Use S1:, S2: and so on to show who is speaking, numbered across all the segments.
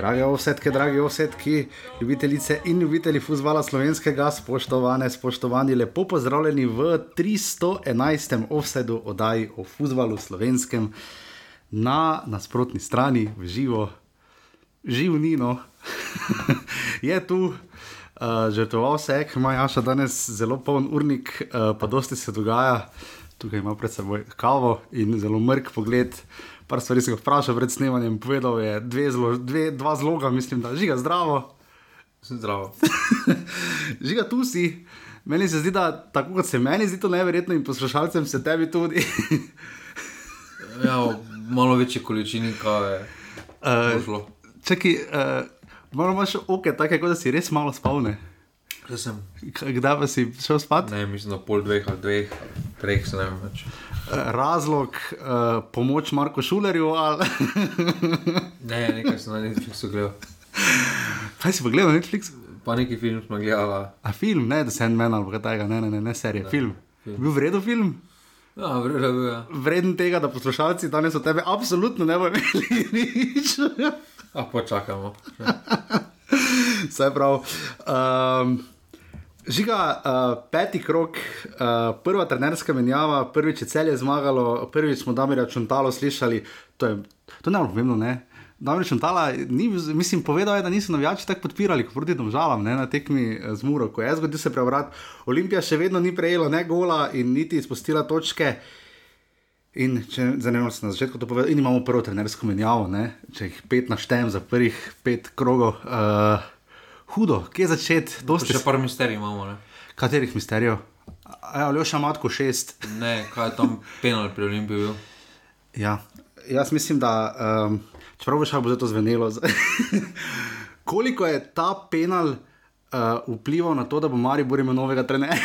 S1: Drage ovsetke, drage ovsetki, ljubitelice in ljubitelji futbola slovenskega, spoštovane, spoštovani, lepo pozdravljeni v 311. offsetu oddaji o futbalu slovenskem na nasprotni strani, v živo, živnino. je tu, uh, žrtvoval se, ima Jaša danes zelo poln urnik, uh, pa dosti se dogaja. Tukaj ima pred seboj kavo in zelo mrk pogled. Par stvari sem ga vprašal pred snemanjem, povedal je dve zlo, dve, dva zloga, mislim, da žiga zdravo.
S2: Zdravo.
S1: žiga tu si. Meni se zdi, da tako kot se meni zdi to neverjetno in poslušalcem se tebi tudi.
S2: ja, malo večje količine kave.
S1: Uh, Čakaj, uh, moramo še oke, tako da si res malo spavne. Kdaj pa si šel spat?
S2: Ne, mislim, da pol dveh ali dveh, treh se ne vem več.
S1: Razlog, uh, pomoč Marko Šulerju ali.
S2: ne, nekaj sem na Netflixu gledal.
S1: Kaj si pa gledal na Netflixu?
S2: Pa neki film smo gledali.
S1: A film, ne, da se en men ali kaj takega, ne, ne, ne, ne serije, ne, film. film. Bil vredno film?
S2: Ja, vredno je. Ja.
S1: Vreden tega, da poslušalci danes od tebe absolutno ne bodo imeli nič.
S2: A počakamo.
S1: Vse prav. Um, Žiga, uh, peti krok, uh, prva trenerska menjava, prvič je celje zmagalo, prvič smo Damir Čuntalo slišali. To je, to je najbolj pomembno, ne? Damir Čuntala, ni, mislim, povedal je, da niso navijači tako podpirali, kot proti domžalam, ne, na tekmi z Muro, ko je zgodil se prevrat. Olimpija še vedno ni prejela ne gola in niti izpustila točke. In če zanimivo se na začetku to povedal, in imamo prvo trenersko menjavo, ne? če jih pet naštejem za prvih pet krogov. Uh, hudo, kje začeti?
S2: Še par misterij imamo. Ne?
S1: Katerih misterijev? Ali še matko šest?
S2: Ne, kaj je tam penal pri Olimpiji?
S1: Ja, jaz mislim, da um, čeprav bo še bo to zvenelo. Koliko je ta penal uh, vplival na to, da bo Mari imel novega trenerja?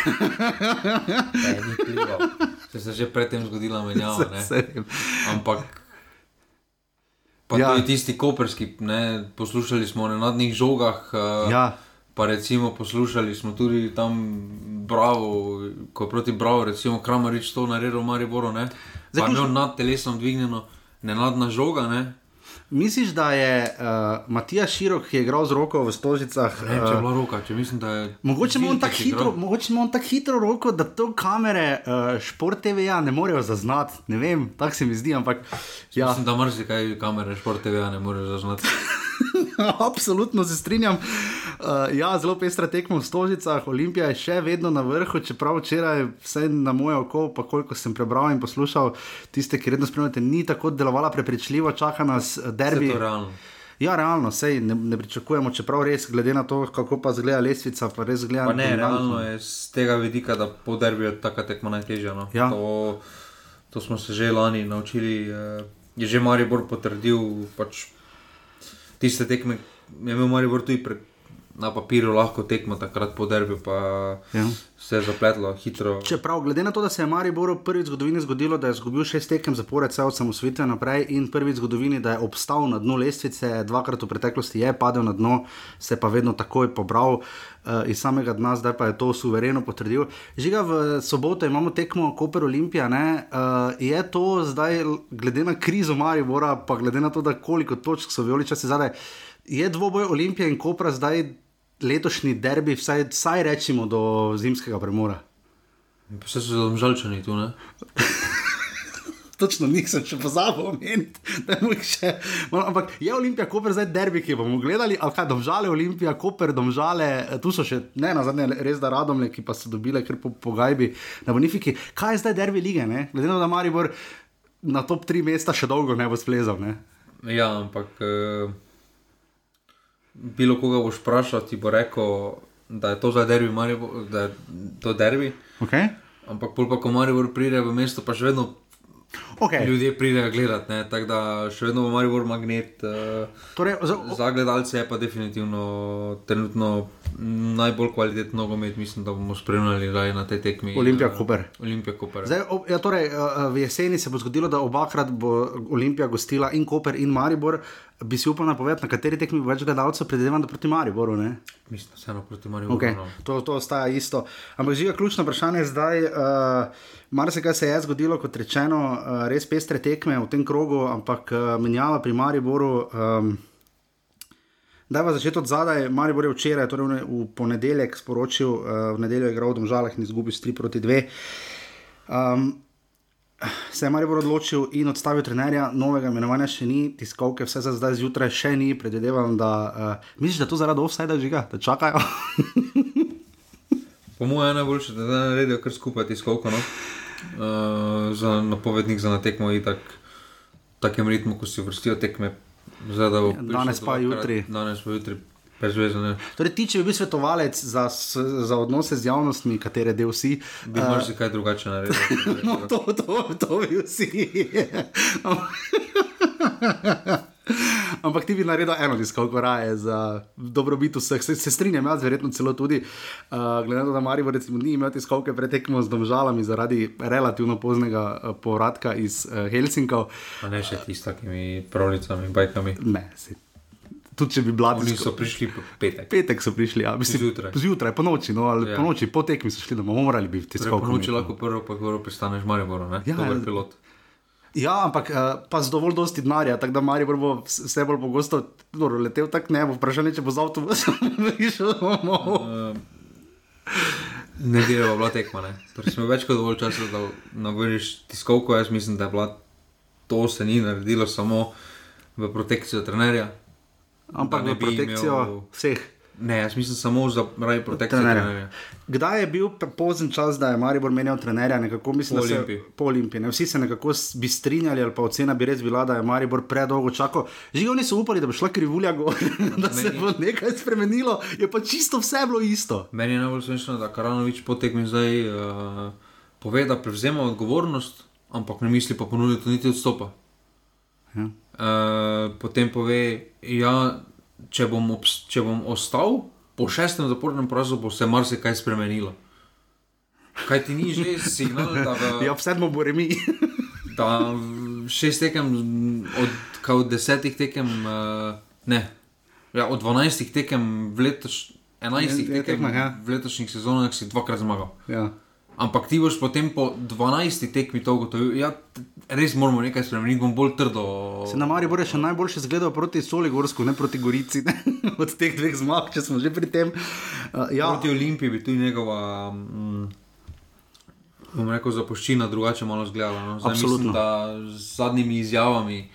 S2: ne, ni vplival. Se je že predtem zgodila menjava. Ampak. Pa ja. tudi tisti koperski, ne, poslušali smo o nadnih žogah. Uh, ja. Pa recimo poslušali smo tudi tam, bravo, ko je proti Bravo, recimo Kramarič to naredil v Mariboru. Zdaj, pa je imel nad telesom dvignjeno, nenadna žoga. Ne.
S1: Misliš, da je uh, Matija Širok, ki je igral z roko v Stožicah?
S2: Ne, če je bila roka, če mislim, da je.
S1: Mogoče ima on tako hitro, tak hitro roko, da to kamere, uh, šport TV-ja ne morejo zaznati. Ne vem, tako se mi zdi, ampak.
S2: Ja. Mislim, da marsikaj kamere, šport TV-ja ne morejo zaznati.
S1: Absolutno se strinjam. Uh, ja, zelo pestra tekmo v Stožicah, Olimpija je še vedno na vrhu, čeprav včeraj, vse na moje oko, pa koliko sem prebral in poslušal, tiste, ki redno spremljate, ni tako delovala prepričljivo, čaka nas derbi. Ja, realno, sej ne, ne pričakujemo, čeprav res, glede na to, kako pa zgleda lesvica, pa res zgleda.
S2: Pa ne, realno je z tega vidika, da po derbi je taka tekma najtežja. No.
S1: Ja.
S2: To, to smo se že lani naučili, eh, je že Maribor potrdil. Pač tiste tekme je imel Maribor tudi pre, na papirju, lahko tekmo takrat po derbi, pa ja. se je zapletlo hitro.
S1: Čeprav, glede na to, da se je Maribor prvič v zgodovini zgodilo, da je izgubil šest tekem zapored, vse od samosvitve naprej, in prvič v zgodovini, da je obstal na dnu lestvice, dvakrat v preteklosti je padel na dno, se pa vedno takoj pobral. Uh, iz samega dna, zdaj pa je to suvereno potrdil. Žiga v soboto imamo tekmo Koper Olimpija. Uh, je to zdaj, glede na krizo Maribora, pa glede na to, koliko točk so vijoličasi zadaj, je dvoboj Olimpije in Kopra zdaj letošnji derbi, vsaj, vsaj rečemo do zimskega premora?
S2: Vse so zelo žalčani tu.
S1: Točno nisem še pozabil omeniti, da je še. Ampak je Olimpija, Koper, zdaj derbi, ki bomo gledali, ali kaj, domžale Olimpija, Koper, domžale, tu so še ne na zadnje, res da radomle, ki pa so dobile kar po, po gajbi na Bonifiki. Kaj je zdaj derbi lige, ne? glede na to, da Maribor na top tri mesta še dolgo ne bo splezal. Ne?
S2: Ja, ampak. Uh bilo koga boš vprašal, ti bo rekel, da je to za derbi, da je to derbi.
S1: Okay.
S2: Ampak pol pa, ko Maribor pride v mesto, pa še vedno
S1: Okay.
S2: Ljudje pridejo gledati, tako da še vedno imamo malo magnet. Uh,
S1: torej, za,
S2: za gledalce je pa definitivno trenutno najbolj kvaliteten nogomet, mislim, da bomo spremljali na tej tekmi.
S1: Olimpija Koper.
S2: Olimpija Koper.
S1: Zdaj, ob, ja, torej, uh, v jeseni se bo zgodilo, da obakrat bo Olimpija gostila in Koper in Maribor. Bi si upal napovedati, na kateri tekmi bo več gledalcev, predvidevam, da proti Mariboru. Ne?
S2: Mislim, da se eno proti Mariboru.
S1: Okay. No. To, to ostaja isto. Ampak je ključno vprašanje zdaj. Uh, Mar se kaj se je zgodilo, kot rečeno, uh, res pestre tekme v tem krogu, ampak uh, menjava pri Mariboru. Um, Da je začeti od zadaj, Maribor je včeraj, torej v ponedeljek, sporočil, uh, v nedeljo je igral v Domžalah in izgubil 3 proti 2. Um, se je Maribor odločil in odstavil trenerja, novega imenovanja še ni, tiskovke vse za zdaj zjutraj še ni, predvidevam, da uh, misliš, da to zaradi offsajda žiga, da čakajo.
S2: po mojem je najboljše, da ne naredijo kar skupaj tiskovko. No? Uh, za napovednik za natekmo in tako takem ritmu, ko si vrstijo tekme. Zdaj,
S1: ja, danes pa jutri.
S2: Danes pa jutri.
S1: Torej, ti, če bi bil svetovalec za, za odnose z javnostmi, katere del si,
S2: bi uh, lahko kaj drugače naredil.
S1: no, to, to, to bi vsi. Ampak ti bi naredil eno diskalko raje za dobrobit vseh. Se, se strinjam, jaz verjetno celo tudi. Uh, glede na to, da Marijo recimo, ni imel diskalke pretekmo z domžalami zaradi relativno poznega uh, povratka iz uh, Helsinkov.
S2: Pa ne še tisti, takimi pravljicami bajkami.
S1: Ne, si. Tudi če bi bila
S2: tam. Oni so prišli petek.
S1: Petek so prišli, ja, mislim,
S2: zjutraj.
S1: Zjutraj, po noči, no, ali ja. po noči, po tekmi so šli domov, morali bi biti
S2: skoro. Po noči lahko prvo, pa prvo pristaneš Marijo, ne? Ja, Dobar pilot.
S1: Ja, ampak uh, pa z dovolj dosti denarja, tako da Marijo bo vse bolj pogosto dobro, letel tak ne, bo vprašanje, če bo z avtobusom prišel domov. Uh,
S2: ne delava bila tekma, ne. Torej smo več kot dovolj časa, da navoriš tiskovko, jaz mislim, da je bila to se ni naredilo samo v protekcijo trenerja.
S1: Ampak v protekcijo imel... vseh.
S2: Ne, jaz mislim samo za raj protektorja.
S1: Kdaj je bil pozen čas, da je Maribor menjal trenerja? Nekako, mislim,
S2: po Olimpiji.
S1: Po Olimpiji. Ne? Vsi se nekako bi strinjali, ali pa ocena bi res bila, da je Maribor predolgo čakal. Že oni so upali, da bo šla krivulja gor, da se bo nekaj spremenilo, je pa čisto vse bilo isto.
S2: Meni je najbolj smešno, da Karanovič potekmi zdaj uh, pove, da prevzema odgovornost, ampak ne misli pa ponuditi niti odstopa. Ja. Uh, potem pove, ja če bom, če bom ostal po šestem zapornem porazu, bo se marsikaj spremenilo. Kaj ti ni že signal, da
S1: v, ja, sedmo bo remi.
S2: da šest tekem, od, od desetih tekem, uh, ne, ja, od dvanajstih tekem v letošnjem. 11 tekem ja. v letošnjih sezonah si dvakrat zmagal.
S1: Ja.
S2: Ampak ti boš potem po 12 tekmi to ugotovil. Ja, res moramo nekaj spremeniti, bom bolj trdo.
S1: Se na Mariju bo še najboljše zgledal proti Soligorsku, ne proti Gorici, ne? od teh dveh zmag, če smo že pri tem.
S2: Uh, ja. Proti Olimpiji bi tudi njegova. Mm, bom rekel, zapuščina drugače malo zgledala. No? Absolutno. Mislim, da z zadnjimi izjavami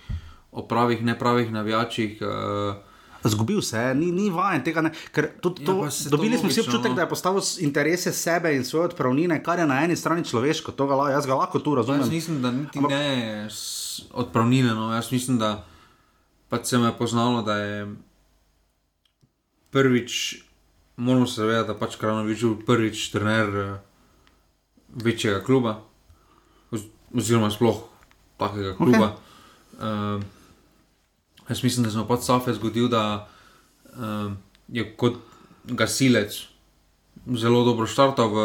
S2: o pravih, nepravih navijačih. Uh,
S1: Zgubil se je, ni, ni vajen tega. Ne, tudi, to, ja, dobili smo vsi občutek, no. da je postavil interese sebe in svoje odpravnine, kar je na eni strani človeško. Ga, jaz ga lahko tu razumem.
S2: Jaz mislim, da niti Ampak, ne odpravnine. No. Jaz mislim, da pač se me je poznalo, da je prvič, moramo se zavedati, da pač Kranovič je prvič trener uh, večjega kluba, oziroma sploh takega kluba. Okay. Uh, Jaz mislim, da se je pač Safe zgodil, da um, je kot gasilec zelo dobro štartal v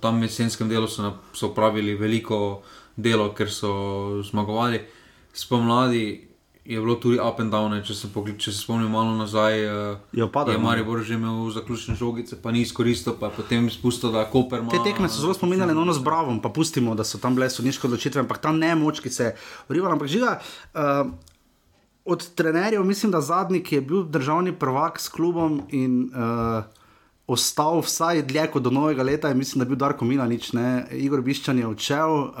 S2: tem jesenskem delu, so, na, so pravili veliko delo, ker so zmagovali. Spomladi je bilo tudi up and down, če se, pogled, če se spomnim malo nazaj. Uh, je
S1: opadal.
S2: Je Marijo že imel zaključne žogice, pa ni izkoristil, pa potem spustil, da Koper.
S1: Te tekme so zelo spominjale na ono z Bravom, pa pustimo, da so tam bile sodniške odločitve, ampak ta nemoč, ki se je vrivalo. Ampak žiga. Uh, od trenerjev, mislim, da zadnji, ki je bil državni prvak s klubom in uh, ostal vsaj dlje kot do novega leta, je mislim, da je bil Darko Milanič, ne? Igor Biščan je odšel, uh,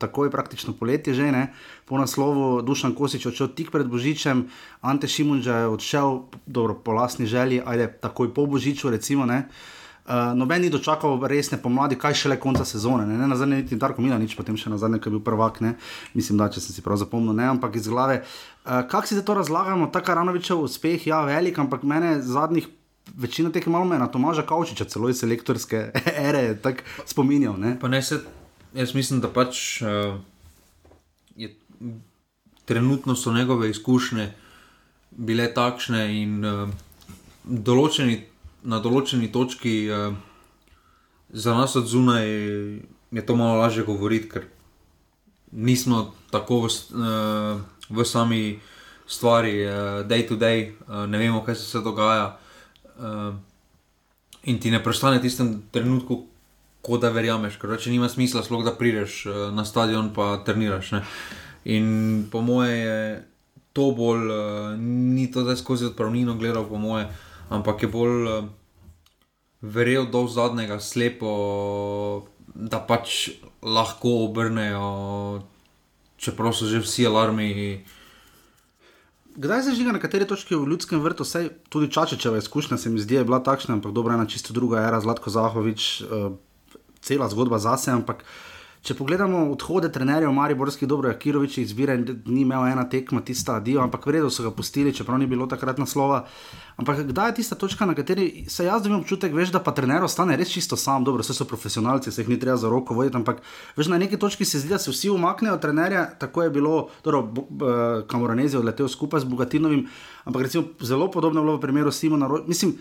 S1: tako je praktično poletje že, ne? po naslovu Dušan Kosič odšel tik pred Božičem, Ante Šimunža je odšel, dobro, po lastni želji, ajde, takoj po Božiču, recimo. Ne? Uh, noben ni dočakal resne pomladi, kaj šele konca sezone. Ne, ne na zadnje, niti Darko Mila, nič potem še na zadnje, ki je bil prvak. Ne. Mislim, da če sem si prav zapomnil, ne, ampak iz glave. Uh, Kako si to razlagamo, ta Karanovičev uspeh, ja, velik, ampak mene zadnjih. Večina teh malo na Tomaža Kavčiča, celo iz selektorske ere, tako spominjal. Ne?
S2: Ne se, jaz mislim, da pač uh, je, trenutno so njegove izkušnje bile takšne in uh, določeni na določeni točki uh, za nas od zunaj je to malo lažje govoriti, ker nismo tako uh, v sami stvari, uh, day to day, uh, ne vemo, kaj se, se dogaja. Uh, in ti ne prestane v tistem trenutku, ko da verjameš, ker če nima smisla, sploh da prideš uh, na stadion in treniraš. Ne? In po moje je to bolj, uh, ni to zdaj skozi odpravnino gledal, po moje, ampak je bolj uh, verjel do zadnjega, slepo, da pač lahko obrnejo, čeprav so že vsi alarmi.
S1: Kdaj se žiga na kateri točki v ljudskem vrtu, vse tudi Čačičeva izkušnja se mi zdi, je bila takšna, ampak dobro, ena čisto druga era, Zlatko Zahovič, uh, cela zgodba zase, ampak če pogledamo odhode trenerjev, Mariborskih, dobro, Kirovič izbira in ni imel ena tekma, tista dio, ampak vredno so ga pustili, čeprav ni bilo takrat naslova. Ampak kdaj je tista točka, na kateri se jaz dobim občutek, veš, da pa trener ostane res čisto sam, dobro, vse so profesionalci, se jih ni treba za roko voditi, ampak veš, na neki točki se zdi, da se vsi umaknejo trenerja, tako je bilo, dobro, Kamoranezi odletel skupaj z Bogatinovim, ampak recimo zelo podobno je bilo v primeru Simona, mislim,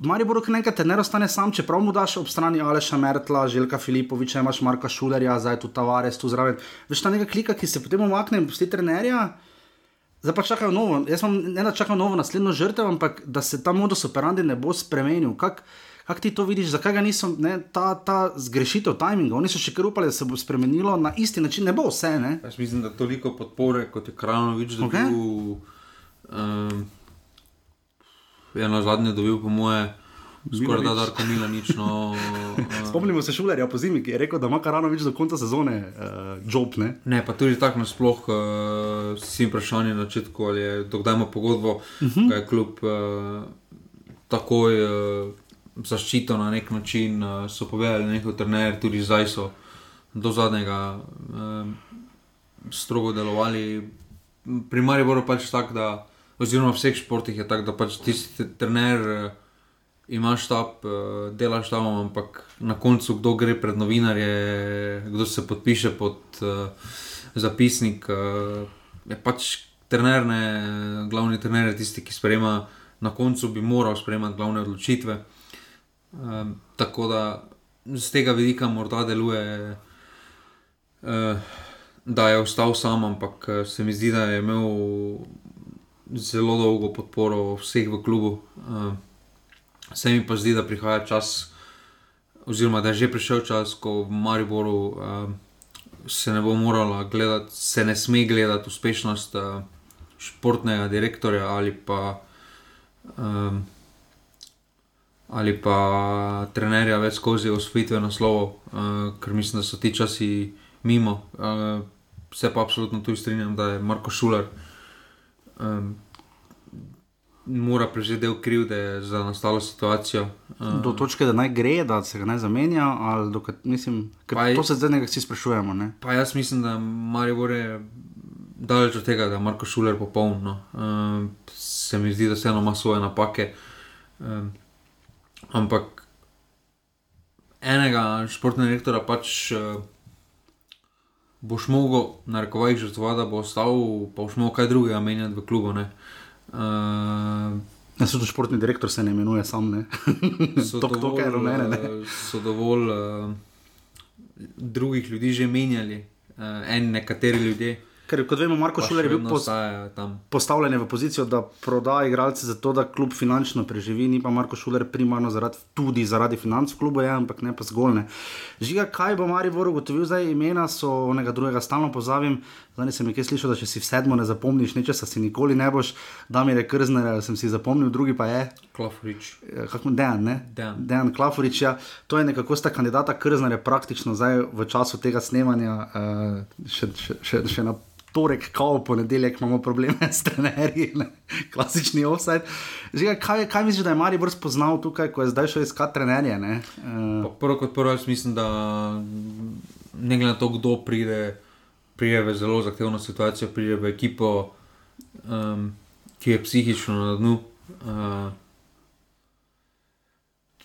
S1: Mariboru, ki nekaj ne ostane sam, čeprav mu daš ob strani Aleša Mertla, Željka Filipoviča, imaš Marka Šulerja, zdaj tu Tavares, tu zraven. Veš ta nekaj klika, ki se potem umakne in pusti trenerja. Zdaj pa čakajo novo, jaz sem ne da čakal novo naslednjo žrtev, ampak da se ta modus operandi ne bo spremenil. Kak, kak ti to vidiš, zakaj ga niso, ne, ta, ta zgrešitev timinga, oni so še kar upali, da se bo spremenilo na isti način, ne bo vse. Ne?
S2: Jaz mislim, da toliko podpore, kot je Kranovič, da okay. bil. Um, je na zadnje dobil, po moje, skoraj da Darko Mila nič. No,
S1: uh, Spomnimo se šulerja po zimi, ki je rekel, da ima karano več do konca sezone, uh, job. Ne?
S2: ne, pa tudi tako nasploh, uh, si vprašanje na začetku, ali je dokdaj ima pogodbo, uh -huh. kaj je kljub uh, takoj. Uh, Zaščito na nek način uh, so povedali, da je trener, tudi zdaj so do zadnjega uh, strogo delovali. Primarno je pač tako, da oziroma v vseh športih je tako, da pač ti si trener, uh, imaš štab, uh, delaš tam, ampak na koncu kdo gre pred novinarje, kdo se podpiše pod uh, zapisnik. Uh, je pač trener, ne, glavni trener je tisti, ki sprejema, na koncu bi moral sprejemati glavne odločitve. Um, tako da z tega vidika morda deluje. Uh, Da je ostal sam, ampak se mi zdi, da je imel zelo dolgo podporo vseh v klubu. Uh, se mi pa zdi, da prihaja čas, oziroma da je že prišel čas, ko v Mariboru uh, se ne bo morala gledati, se ne sme gledati uspešnost uh, športnega direktorja ali pa. Um, Ali pa trenerja več skozi osvojitve naslovov, uh, ker mislim, da so ti časi mimo. Uh, se pa absolutno tu strinjam, da je Marko Šuler uh, um, mora prevzeti del krivde za nastalo situacijo.
S1: Um, do točke, da naj gre, da se ga naj zamenja, ali dokaj, mislim, je, to se zdaj nekaj sprašujemo. Ne?
S2: Pa jaz mislim, da Marijo je daleč od tega, da je Marko Šuler popoln. No. Um, se mi zdi, da se eno ima svoje napake. Um, ampak enega športnega direktora pač. Uh, boš mogel, na rekovajih, žrtvovati, da bo ostal, pa boš mogel kaj drugega menjati v klubu. Ne? Uh,
S1: Ja, so to športni direktor, se ne imenuje sam.
S2: so dovolj, to, kar rumene, ne? so dovolj uh, drugih ljudi že menjali, uh, en nekateri ljudje.
S1: Ker, kot vemo, Marko Šuler je bil postavljen v pozicijo, da proda igralce za to, da klub finančno preživi, ni pa Marko Šuler primarno zaradi, tudi zaradi financ v klubu, je, ampak ne pa zgolj ne. Žiga, kaj bo Maribor ugotovil zdaj, imena so onega drugega, stalno pozavim. Zdaj sem nekaj slišal, da če si v sedmo ne zapomniš, nečesa si nikoli ne boš, da mi je krzner, sem si zapomnil, drugi pa je.
S2: Klafurič.
S1: Kako Dejan, ne? Dejan. Dejan Klafurič, ja. To je nekako sta kandidata krzner, praktično zdaj v času tega snemanja uh, še, še, še, še na torek, kao ponedeljek imamo probleme s trenerji, ne? klasični offset. Kaj, kaj misliš, da je Mari Brž poznal tukaj, ko je zdaj šel iskati trenerje?
S2: Uh... Prvo kot prvo, jaz mislim, da ne glede na to, kdo pride, pride v zelo zahtevno situacijo, pride v ekipo, um, ki je psihično na dnu. Uh,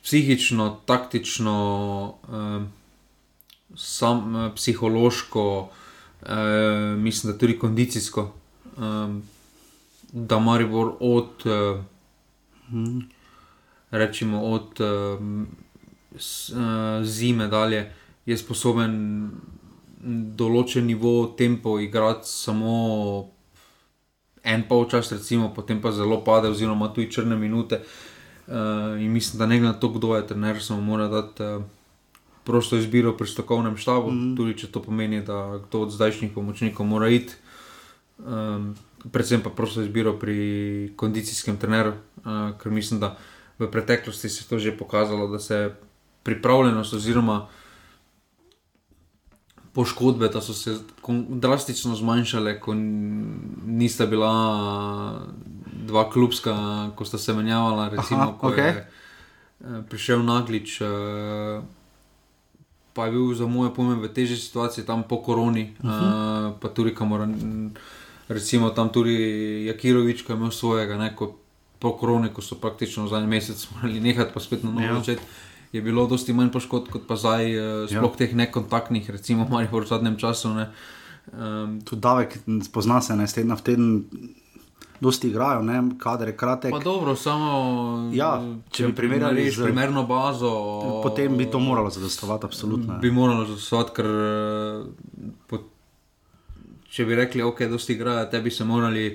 S2: Psihično, taktično, um, sam, uh, psihološko, uh, mislim, da tudi kondicijsko, um, da Maribor od, uh, rečemo, od uh, zime dalje je sposoben določen nivo tempo igrati samo en pol čas, recimo, potem pa zelo pade, oziroma tudi črne minute. Uh, in mislim, da ne glede na to, kdo je trener, samo mora dati. Uh, prosto izbiro pri strokovnem štabu, mm -hmm. tudi če to pomeni, da kdo od zdajšnjih pomočnikov mora iti Um, predvsem pa prosto izbiro pri kondicijskem treneru, uh, ker mislim, da v preteklosti se je to že pokazalo, da se pripravljenost oziroma poškodbe, da so se drastično zmanjšale, ko nista bila dva klubska, ko sta se menjavala. Recimo, Aha, ko okay. je eh, prišel Naglič, eh, pa je bil za moje pojme v težji situaciji tam po koroni, uh -huh. uh, pa tudi kamor. Recimo tam tudi Jakirovič, ki je imel svojega, ne, ko, po koroni, ko so praktično zadnji mesec morali nehati, pa spet na novo ja. začeti je bilo dosti manj poškodb kot pa zdaj, uh, sploh ja. teh nekontaktnih, recimo v zadnjem času. Ne.
S1: Um, Tudi davek, spozna se, ne teden v teden. Dosti igrajo, ne, kader je kratek.
S2: Pa dobro, samo
S1: ja, če bi primerjali
S2: z primerno bazo,
S1: potem bi to moralo zadostovati, absolutno.
S2: Bi moralo zadostovati, ker po, če bi rekli, ok, dosti igrajo, tebi se morali,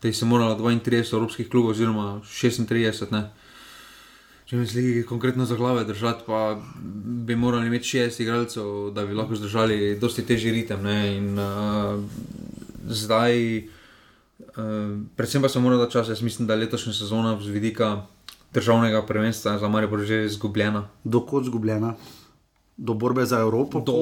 S2: tebi se moralo 32 evropskih klubov, oziroma 36, ne. Če bi se konkretno za glave držati, pa bi morali imeti šest igralcev, da bi lahko zdržali dosti težji ritem. In, uh, zdaj, uh, predvsem pa se mora da čas, jaz mislim, da je letošnja sezona z vidika državnega prvenstva za Marijo že izgubljena.
S1: Dokot izgubljena? Do borbe za Evropo?
S2: Do,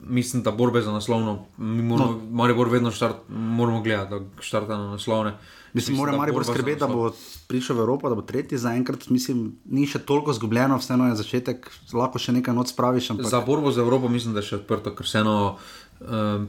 S2: mislim, da borbe za naslovno. Mi moramo, no. Marijo vedno štart, moramo gledati, da štarta na naslovne.
S1: Mislim, mora Marijo skrbeti, da bo prišel v Evropo, da bo tretji zaenkrat. Mislim, ni še toliko zgubljeno, vseeno je začetek, lahko še nekaj noč spraviš.
S2: Ampak... Za borbo za Evropo mislim, da je še odprto, ker vseeno um,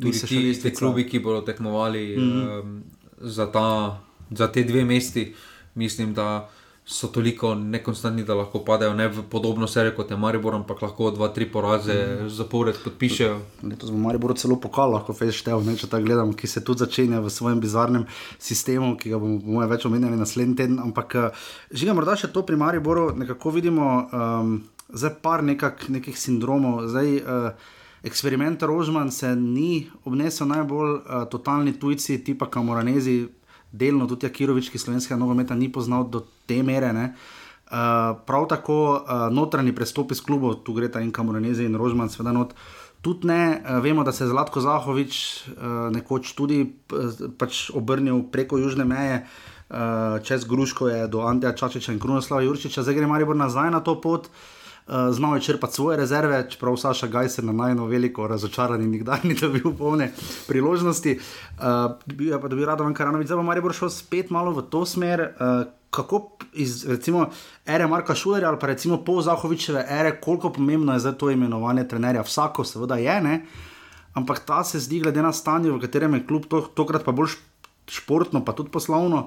S2: tudi ti isti klubi, ki bodo tekmovali mm -hmm. um, za, ta, za te dve mesti, mislim, da so toliko nekonstantni, da lahko padejo ne v podobno serijo kot je Maribor, ampak lahko dva, tri poraze mm. zapored podpišejo.
S1: Letos bo Maribor celo pokal, lahko feštev, če tako gledam, ki se tudi začenja v svojem bizarnem sistemu, ki ga bomo, bomo več omenjali naslednji teden. Ampak eh, ga morda še to pri Mariboru nekako vidimo, um, zdaj par nekak, nekih sindromov. Zdaj, uh, Eksperiment Rožman se ni obnesel najbolj uh, totalni tujci, tipa Kamoranezi, delno tudi Akirovič, ki slovenskega nogometa ni poznal do te mere. Uh, prav tako uh, notranji prestop iz klubov, tu gre ta in Kamoranezi in Rožman, seveda not. Tudi ne, uh, vemo, da se je Zlatko Zahovič uh, nekoč tudi uh, pač obrnil preko južne meje, uh, čez Gruško je do Anteja Čačiča in Krunoslava Jurčiča, zdaj gre Maribor nazaj na to pot. Uh, uh, znal je črpati svoje rezerve, čeprav Saša Gajser na najno veliko razočaran in nikdar ni dobil polne priložnosti. Uh, bil je pa, da bi rad vam karanovič, zdaj pa Maribor šel spet malo v to smer. Uh, Kako iz recimo, ere Marka Šulerja ali pa recimo po Zahovičeve ere, koliko pomembno je za to imenovanje trenerja? Vsako, seveda, je, ne? ampak ta se zdi, glede na stanje, v katerem je klub, to, tokrat pa bolj športno, pa tudi poslovno.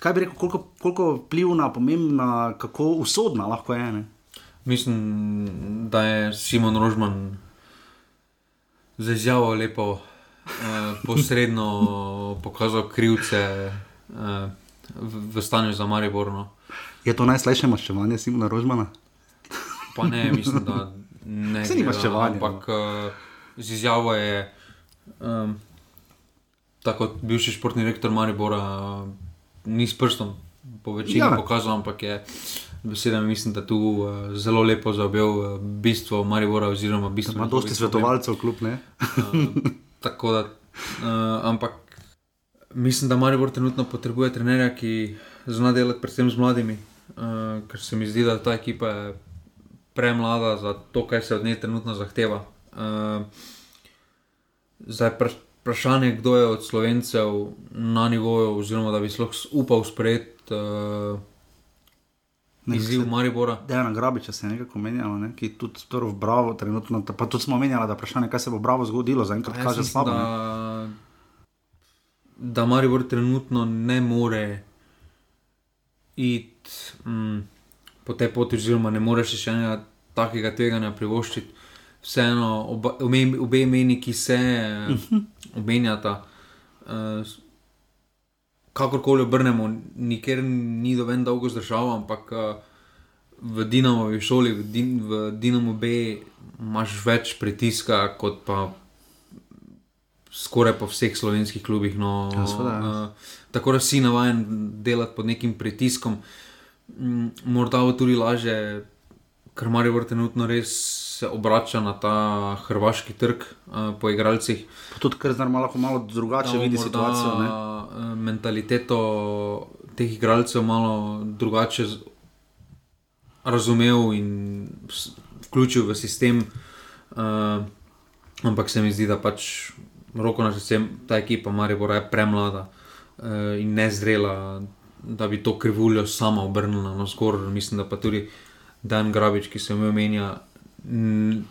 S1: Kaj bi rekel, koliko, koliko vplivna, pomembna, kako usodna lahko je? Ne?
S2: Mislim, da je Simon Rožman za izjavo lepo, eh, posredno pokazal krivce eh, v, v stanju za Mariborno.
S1: Je to najslajše maščevanje Simona Rožmana?
S2: Pa ne, mislim, da ne.
S1: Se ni maščevanje.
S2: Ampak eh, z izjavo je, um, tako bivši športni rektor Maribora, ni s prstom po večini ja. pokazal, ampak je besedami mislim, da tu uh, zelo lepo zaobjel uh, bistvo Maribora. Oziroma, bistvo
S1: ima dosti svetovalcev, kljub ne. uh,
S2: tako da, uh, ampak mislim, da Maribor trenutno potrebuje trenerja, ki zna delati predvsem z mladimi, uh, ker se mi zdi, da ta ekipa je premlada za to, kaj se od nje trenutno zahteva. Uh, zdaj, vprašanje, kdo je od slovencev na nivoju, oziroma da bi sploh upal sprejeti. Uh, Izziv Maribora.
S1: Dejana Grabiča se je nekako menjala, ne? ki tudi v Bravo, trenutno, pa tudi smo menjali, da vprašanje, kaj se bo Bravo zgodilo, zaenkrat ja, kaže slabo.
S2: Da, da Maribor trenutno ne more iti mm, po tej poti, oziroma ne more še enega takega tveganja privoščiti. Vseeno, oba, obe, obe imeni, ki se uh mhm. -huh. omenjata. Uh, kakorkoli obrnemo, nikjer ni dovolj dolgo zdržal, ampak uh, v Dinamovi šoli, v, din, v Dinamo B, imaš več pritiska kot pa skoraj po vseh slovenskih klubih. No,
S1: ja, uh,
S2: tako da si navaden delati pod nekim pritiskom, mm, morda bo tudi lažje, ker Marijo trenutno res se obrača na ta hrvaški trg uh, po igralcih.
S1: Pa tudi, ker zdaj malo, malo drugače vidi situacijo. Ne?
S2: Mentaliteto teh igralcev malo drugače razumel in vključil v sistem. Uh, ampak se mi zdi, da pač roko na srce, ta ekipa Maribora je premlada uh, in nezrela, da bi to krivuljo sama obrnila na zgor. Mislim, da pa tudi Dan Grabič, ki se mi omenja,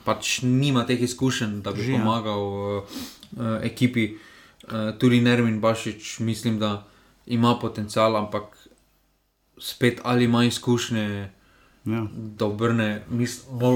S2: pač nima teh izkušenj, da bi Žija. pomagal uh, uh, ekipi. Uh, tudi Nermin Bašič, mislim, da ima potencial, ampak spet ali ima izkušnje, ja. da obrne,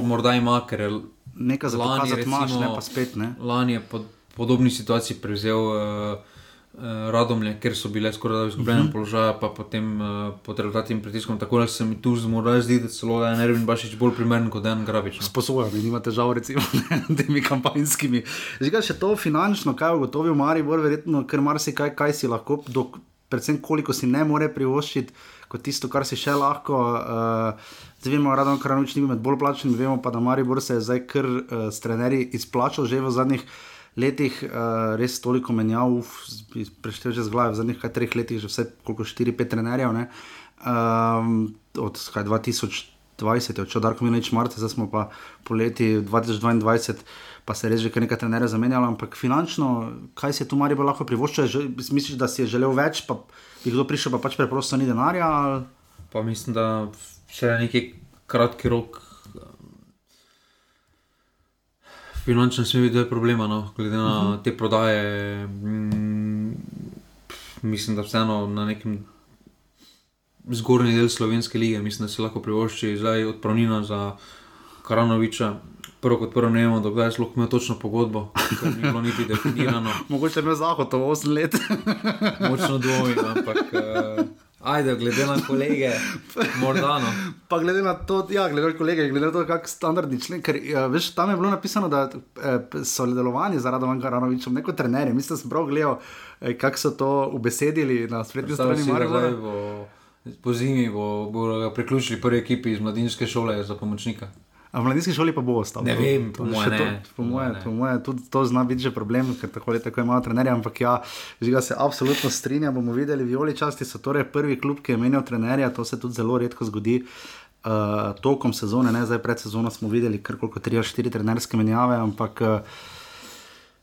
S2: morda ima, ker je
S1: nekaj recimo, maš, ne pa spet. Ne?
S2: Lani je pod podobni situaciji prevzel. Uh, Radomlje, ker so bile skoraj da izgubljene uh mhm. -huh. položaje, pa potem uh, pod rezultatnim pritiskom. Tako da se mi tu zmorda zdi, da celo je Nervin Bašič bolj primeren kot Dan Grabič. No.
S1: Sposoben, nima težav recimo s temi kampanjskimi. Zdaj, še to finančno, kaj je ugotovil Maribor, verjetno, ker marsikaj, kaj si lahko, dok, predvsem koliko si ne more privoščiti, kot tisto, kar si še lahko. Uh, Zdaj vemo, da je Kranovič ni med bolj plačenimi, vemo pa, da Maribor se je zdaj kar uh, s trenerji izplačal že v zadnjih letih uh, res toliko menjav, preštevil že z glave, v zadnjih treh letih, že vse koliko 4-5 trenerjev. Um, od kaj, 2020 je odšel Darko Minovič Marte, zdaj smo pa po leti 2022. Pa se je res že nekaj trenerjev zamenjalo, ampak finančno, kaj si tu Marijo lahko privoščil? Misliš, da si je želel več, pa bi kdo prišel, pa pač preprosto ni denarja? Ali?
S2: Pa mislim, da še neki kratki rok finančno se mi zdi, da je problem, no? glede na uh mhm. -huh. te prodaje. Mm, mislim, da vseeno na nekem zgornji del slovenske lige, mislim, da se lahko privošči zdaj odpravnina za Karanoviča. Prvo kot prvo, ne vemo, dokdaj je sploh imel točno pogodbo, ker ni bilo niti definirano.
S1: Mogoče me zahod, 8 let.
S2: Močno dvomim, ampak. Uh, Ajde, glede na kolege, morda. No.
S1: Pa glede na to, ja, glede na kolege, glede na to, kako standardni člen. Ker ja, veš, tam je bilo napisano, da eh, so delovali z Radom Karanovičem, neko trenerje. Mislim, da sem prav gledal, eh, kako so to ubesedili na spletni strani.
S2: Po zimi bo, bo priključili prvi ekipi iz mladinske šole za pomočnika.
S1: A v mladinski šoli pa bo ostal.
S2: Ne vem, po mojem.
S1: Po mojem, moje, tudi to zna biti že problem, ker tako ali tako imajo trenerje. Ampak ja, žiga se absolutno strinja. Bomo videli, violi časti so torej prvi klub, ki je menil trenerja. To se tudi zelo redko zgodi. Uh, tokom sezone, ne zdaj pred sezono, smo videli kar koliko 3-4 trenerske menjave, ampak uh,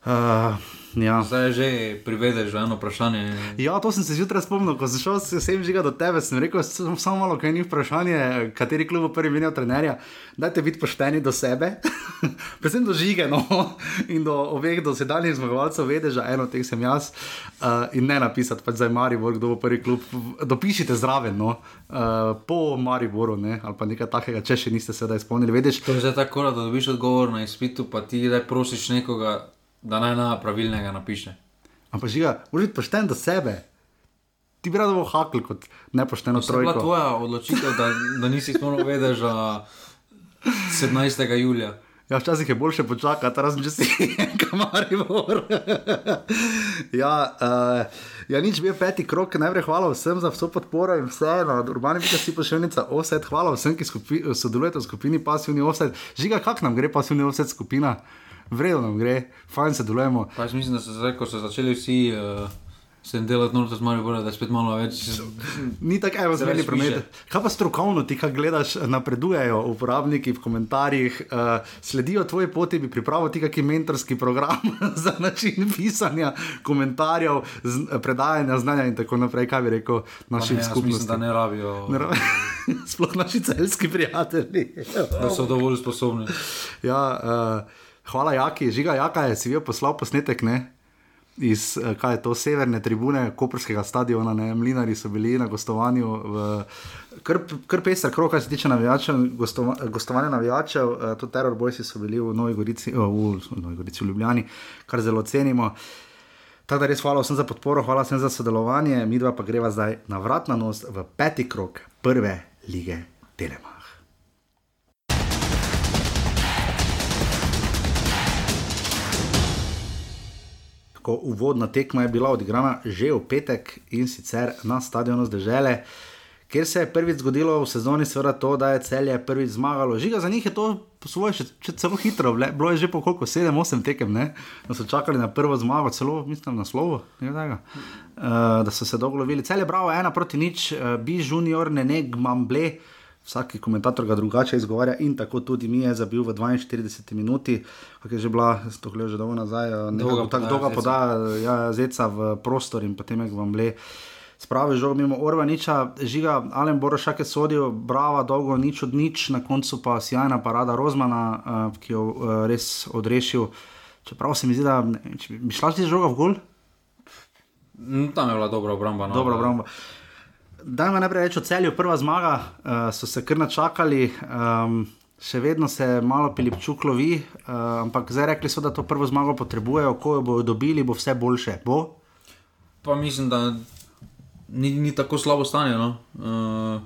S1: Ja.
S2: Zdaj že privedeš eno vprašanje.
S1: Ja, to sem se zjutraj spomnil, ko sem šel sem žiga do tebe. Sem rekel, sem samo malo, kaj ni vprašanje, kateri klub bo prvi menil trenerja. Dajte biti pošteni do sebe, predvsem do žige no? in do obeh dosedanjih zmagovalcev, vede, že eno teh sem jaz. Uh, in ne napisati, pač zdaj Maribor, kdo bo prvi klub. Dopišite zraven, no? uh, po Mariboru ne? ali pa nekaj takega, če še niste se da izpolnili. Vedeš,
S2: to je že tako, da dobiš odgovor na izpitu, pa ti da prosiš nekoga da naj na pravilnega napiše.
S1: Ampak žiga, moraš biti pošten do sebe. Ti bi rad bil hakl kot nepošteno trojko.
S2: To je bila tvoja odločitev, da, da nisi smel vedeti že 17. julija.
S1: Ja, včasih je boljše počakati, razen če si kamar imor. ja, uh, ja, nič bil peti krok, najprej hvala vsem za vso podporo in vseeno, urbani biti si pošiljnica offset, hvala vsem, ki sodelujete v skupini pasivni offset. Žiga, kak nam gre pasivni offset skupina? Vredno nam gre, fajn se delujemo.
S2: Pač mislim, da so zdaj, ko so začeli vsi. Uh... Sem delal noč z Marijo, da je spet malo več.
S1: Ni tako, da se veli promet. Kaj pa strokovno ti, kaj gledaš, napredujejo uporabniki v komentarjih, uh, sledijo tvoji poti, bi pripravil ti kakšen mentorski program za način pisanja komentarjev, z, predajanja znanja in tako naprej. Kaj bi rekel našim skupnostim?
S2: Mislim, da ne rabijo. Ne rabijo.
S1: Sploh naši celski prijatelji.
S2: da so dovolj sposobni.
S1: Ja, uh, Hvala, Jaki, žiga, Jaka je si vi poslal posnetek ne? iz eh, kaj je to severne tribune Koperskega stadiona, ne? mlinari so bili na gostovanju. V, kar, kar pesar, krok, kar se tiče navijačev, gostova, gostovanja navijačev, uh, tudi teror bojci so bili v Novi Gorici, uh, v, v Novi Gorici, v Ljubljani, kar zelo cenimo. Tako da res hvala vsem za podporo, hvala vsem za sodelovanje, mi dva pa greva zdaj na vrat na nos v peti krok prve lige Telema. Ko uvodna tekma je bila odigrana že v petek in sicer na stadionu zdržele, ker se je prvič zgodilo v sezoni, seveda to, da je celje prvič zmagalo. Žiga za njih je to svoje, še, še celo hitro, ble, bilo je že po koliko, 7-8 tekem, ne? da so čakali na prvo zmago, celo mislim na slovo, uh, da so se dolgo lovili. Celje bravo, ena proti nič, uh, bi junior, ne ne gmamble. Vsak komentator ga drugače izgovarja, in tako tudi mi je zabil v 42 minuti, kako je že bila, to gledaj že dolgo nazaj, tako dolgo poda ja, zeca v prostor in potem je vam le. Spravi žog mimo Orvaniča, žiga Alen Borošak je sodil, brava, dolgo nič od nič, na koncu pa sjajna parada Rozmana, uh, ki jo uh, res odrešil. Čeprav se mi zdi, da ne, bi šla ti žoga v gol.
S2: Tam je bila dobra obramba.
S1: No, dobra obramba. Dajmo najprej reči o celju, prva zmaga, uh, so se kar načakali, um, še vedno se malo pilipčuk lovi, uh, ampak zdaj rekli so, da to prvo zmago potrebujejo, ko jo bodo dobili, bo vse boljše. Bo?
S2: Pa mislim, da ni, ni tako slabo stanje. No? Uh,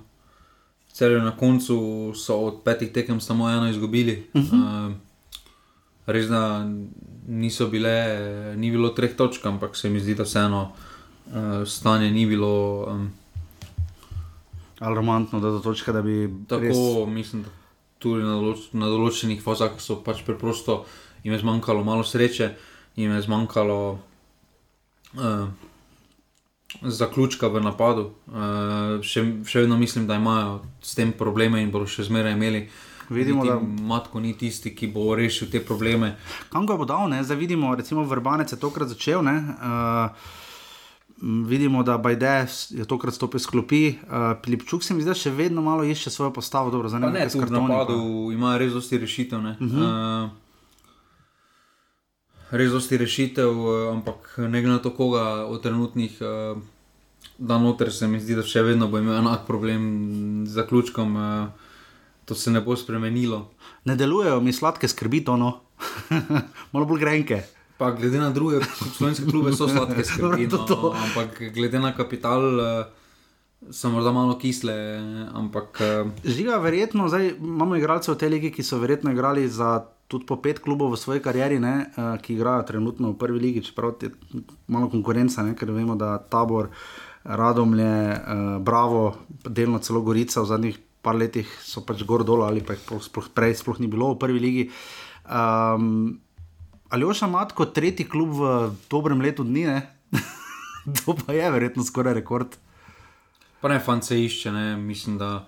S2: Celo na koncu so od petih tekem samo eno izgubili. Uh -huh. uh, res da niso bile, ni bilo treh točk, ampak se mi zdi, da vseeno uh, stanje ni bilo. Um,
S1: Alarmantno, da do točke, da bi.
S2: Tako res... mislim, da tudi na, določ, na določenih fazah so pač preprosto jim je zmanjkalo malo sreče, jim je zmanjkalo. Uh, zaključka v napadu. Uh, še, še vedno mislim, da imajo s tem probleme in bodo še zmeraj imeli. Vidimo, da Matko ni tisti, ki bo rešil te probleme.
S1: Kam ga bo dal? Ne? Zdaj vidimo, recimo Vrbanec je tokrat začel. Uh, vidimo, da Bajde je tokrat stopil s klopi. Uh, Pilipčuk se mi zdaj še vedno malo išče svojo postavo. Dobro,
S2: ne, ne, v napadu ima res dosti rešitev. Uh -huh. uh, res dosti rešitev, eh, ampak ne glede na to, koga od trenutnih uh, dan noter, se mi zdi, da še vedno bo imel enak problem z zaključkom. Uh, to se ne bo spremenilo.
S1: Ne delujejo mi sladke skrbi, to no, malo bolj grenke.
S2: Pa glede na druge slovenske klube, so sladke skrbi. No, to, to. Ampak glede na kapital. Uh, so morda malo kisle. Ampak, uh...
S1: Žiga, verjetno, zdaj imamo igralce v tej legi, ki so verjetno igrali za tudi po pet klubov v svoji karieri, ne, uh, ki igrajo trenutno v prvi legi, čeprav je malo konkurenca, ne, ker vemo, da tabor, radomlje, bravo, delno celo gorica v zadnjih par letih so pač gor dol ali pa jih sploh, prej sploh ni bilo v prvi legi. Um, ali oša matko tretji klub v dobrem letu dni, ne? to pa je verjetno skoraj rekord.
S2: Pa ne, fant se išče, ne? mislim, da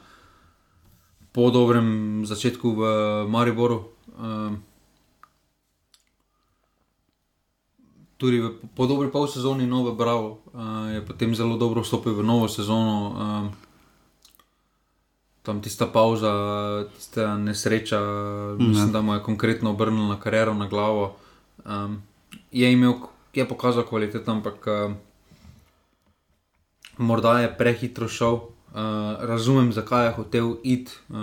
S2: po dobrem začetku v Mariboru. Um, tudi v, po dobri pol sezoni, nove Bravo, uh, je potem zelo dobro vstopil v novo sezono. Um, tam tista pauza, tista nesreča, ne. mislim, da mu je konkretno obrnila kariero na glavo. Um, je imel, je pokazal kvalitet, ampak uh, morda je prehitro šel. Uh, razumem, zakaj je hotel iti, uh,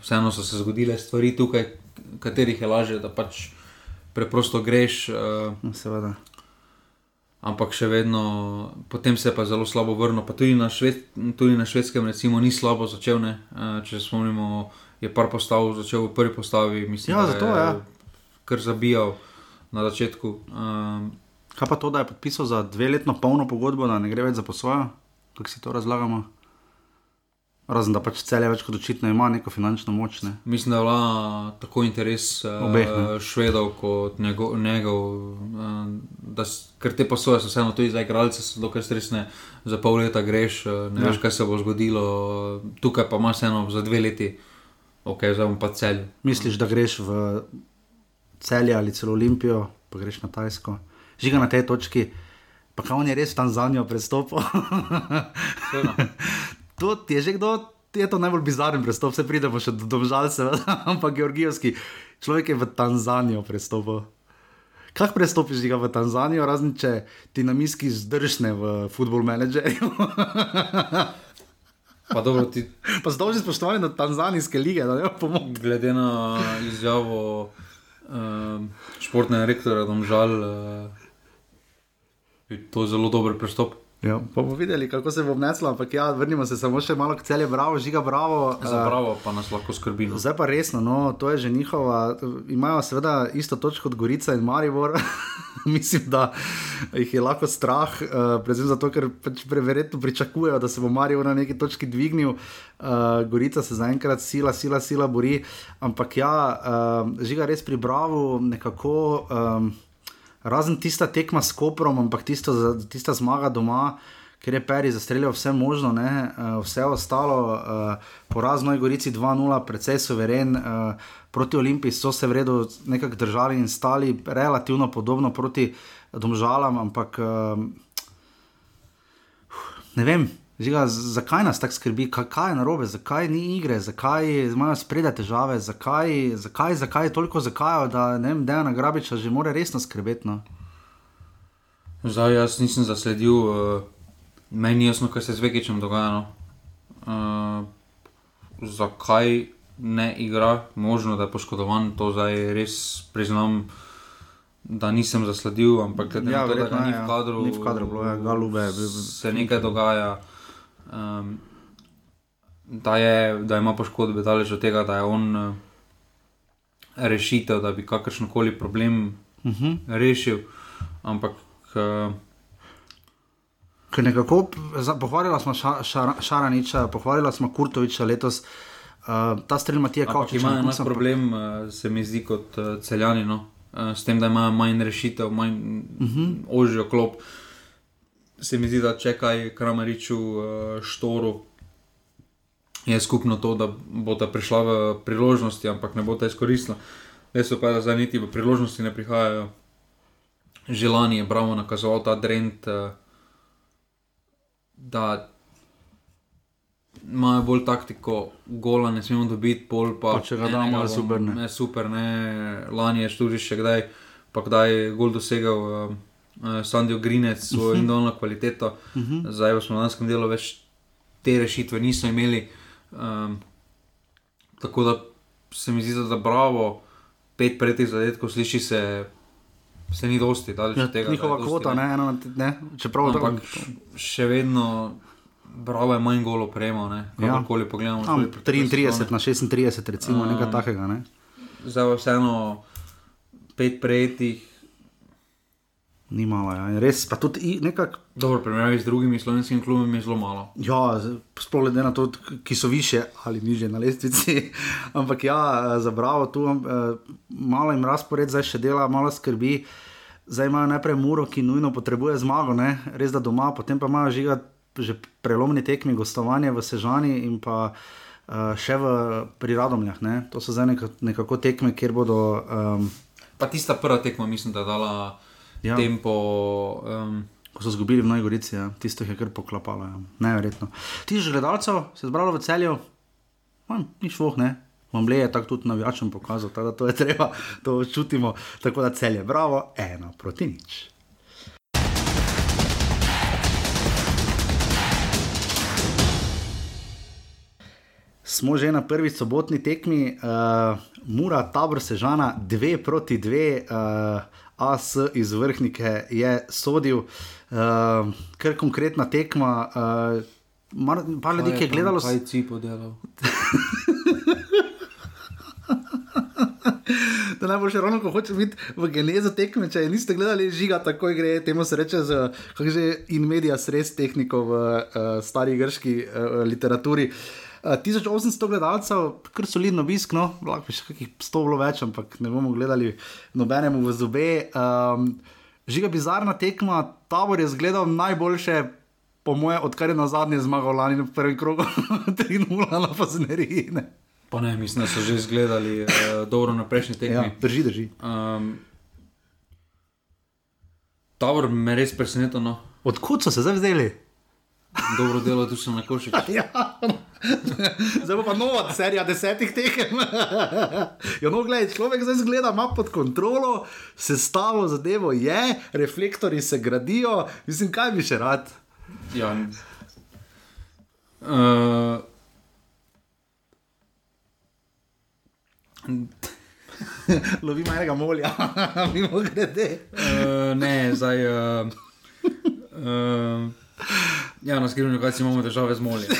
S2: vseeno so se zgodile stvari tukaj, katerih je lažje, da pač preprosto greš. Uh,
S1: Seveda.
S2: Ampak še vedno, potem se je pa zelo slabo vrnil. Tudi na, šved, tudi na švedskem, recimo, ni slabo začel. Uh, če se spomnimo, je par postav začel v prvi postavi, mislim,
S1: ja, zato,
S2: da
S1: je
S2: ja. kar zabijal na začetku. Um,
S1: Kaj pa to, da je podpisal za dve letno polno pogodbo, da ne gre več za posvojo, kako si to razlagamo? Razen da pač celje več kot očitno ima neko finančno moč. Ne?
S2: Mislim, da je bila tako interes Obeh, švedov kot njegov. njegov uh, ker te posoje so vseeno tudi za igralce, so dokaj stresne, za pol leta greš, uh, ne ja. veš, kaj se bo zgodilo, tukaj pa imaš eno za dve leti, ok, zdaj bom pa celje.
S1: Misliš, da greš v celje ali celo Olimpijo, pa greš na Tajsko, žiga na tej točki. Pa kaj on je res tam za njo prestopil? to je že kdo, je to najbolj bizaren prestop, se pridemo še do domžalcev, ampak georgijski človek je v Tanzanijo prestopil. Kaj prestopiš ga v Tanzanijo, razen če ti na miski zdržne v football menedžerju?
S2: Pa dobro, ti.
S1: Pa zdolži spoštovanje na tanzanijske lige, da ne pomeni.
S2: Glede na izjavo um, športnega rektorja, da je to zelo dober prestop.
S1: Ja, bomo videli, kako se bo obneslo, ampak ja, vrnimo se samo še malo k celju, bravo, žiga, bravo.
S2: Za bravo pa nas lahko skrbi.
S1: No. Zdaj pa resno, no, to je že njihova. Imajo seveda isto točko kot Gorica in Maribor. Mislim, da jih je lahko strah, uh, predvsem zato, ker pač preverjetno pričakujejo, da se bo Maribor na neki točki dvignil. Uh, Gorica se zaenkrat sila, sila, sila bori. Ampak ja, uh, žiga res pri bravo nekako. Um, razen tista tekma s Koprom, ampak tisto, tista zmaga doma, ker je Peri zastreljal vse možno, ne, uh, vse ostalo, uh, poraz Noj Gorici 2-0, precej soveren. Uh, proti Olimpiji so se v redu nekako držali in stali relativno podobno proti Domžalam, ampak ne vem. Žiga, zakaj nas tako skrbi, kaj je narobe, zakaj ni igre, zakaj imajo spredaj težave, zakaj, zakaj, zakaj je toliko zakajo, da ne vem, da je na grabiča že more resno skrbeti. No?
S2: Zdaj, jaz nisem zasledil, uh, meni je jasno, kaj se z Vekičem dogaja. No? Uh, zakaj ne igra, možno da je poškodovan, to zdaj res priznam. Da nisem zasledil, ampak
S1: ja,
S2: to, da
S1: ni v kadru, ni v kadru, bilo je galube.
S2: Se nekaj dogaja um, da, je, da ima poškodbe, daleč od tega, da je on uh, rešitev, da bi kakršen koli problem uh mhm. -huh. rešil. Ampak. Uh,
S1: Nekako, pohvalili smo Šaraniča, pohvalili smo Kurtoviča letos, uh, ta strelj Matija Kavčič.
S2: Ima enak problem, uh, se mi zdi, kot uh, celjani, no? uh, s tem, da ima manj rešitev, manj uh mhm. -huh. ožjo klop. Uh, se mi zdi, da če kaj Krameriču uh, štoru, je skupno to, da bo ta prišla v priložnosti, ampak ne bo ta izkoristila. Res pa je, da zdaj niti v priložnosti ne prihajajo. Želanje je bravo nakazoval ta trend, uh, da imajo bolj taktiko, gola ne smemo dobiti, pol pa
S1: če ga damo, je super.
S2: Ne, super, ne, lani je tudi še kdaj, pa kdaj je gol dosegel. Uh, uh, Sandijo Grinec, svojo uh mhm. -huh. indolno kvaliteto. Uh mhm. -huh. Zdaj v slovenskem delu več te rešitve niso imeli. Um, tako da se mi zdi, da je bravo, pet predtih zadetkov, sliši se. Se ni dosti, da
S1: ja, tega. Njihova kvota, ne, eno, ne, čeprav
S2: to ni. Še vedno, bravo je manj golo prejmo, kakorkoli ja. pogledamo.
S1: 33 na 36, recimo, um, nekaj takega. Ne.
S2: Zdaj vseeno pet prejetih,
S1: ni malo. Ja. Res pa tudi nekako.
S2: Dobro, primerjavi z drugimi slovenskimi klubi je zelo malo.
S1: Ja, sploh glede na to, ki so više ali niže na lestvici. Ampak ja, za bravo tu eh, malo jim razpored zdaj še dela, malo skrbi. Zdaj imajo najprej muro, ki nujno potrebuje zmago, ne? res da doma, potem pa imajo žiga, že prelomni tekmi, gostovanje v Sežani in pa uh, še v Priradomljah. Ne? To so zdaj nekako, nekako tekme, kjer bodo. Um...
S2: Pa tista prva tekma, mislim, da je dala ja. tempo. Um,
S1: Ko so izgubili v Nojgorici, ja. tisto je kar poklapalo, ja. nevrjetno. Ti že gledalcev se je zbralo v celju, ni šlo, ne. Vam le je tako tudi navijačem pokazal, da to je treba, to čutimo. Tako da celje, bravo, eno proti nič. Smo že na prvi sobotni tekmi, uh, Mura, tabor Sežana, dve proti dve. Uh, AS iz vrhnike je sodil, uh, ker konkretna tekma. Uh, Pa ljudi, ki je gledalo,
S2: kaj si podelal.
S1: Da naj bo še ravno, ko hočeš biti v genezo tekme, če niste gledali žiga, tako gre, temu se reče, z in medija sredstv tehniko v uh, stari grški uh, literaturi. Uh, 1800 gledalcev, kar so lidno obisk, no, lahko še kakih 100 bilo več, ampak ne bomo gledali nobenemu v zobe. Um, žiga bizarna tekma, tabor je zgledal najboljše, po moje, odkar je na zadnje zmagal lani v prvem krogu, 3-0 na Fazeneriji.
S2: Pa ne, mislim, da so že izgledali uh, dobro na prejšnji tekmi. Ja,
S1: drži, drži. Um,
S2: tabor me res preseneča. No.
S1: Odkud so se zdaj vzeli?
S2: Dobro delo, tu sem na koši.
S1: Ja. Zdaj pa nova serija desetih tekem. ja, no, gledaj, človek zdaj zgleda, ima pod kontrolo, se stavo zadevo je, reflektori se gradijo, mislim, kaj bi še rad.
S2: Ja. Uh...
S1: Lovi majhnega molja, mimo grede.
S2: uh, ne, zdaj. Uh, uh... Ja, na skrivni lokaciji imamo težave z moljem.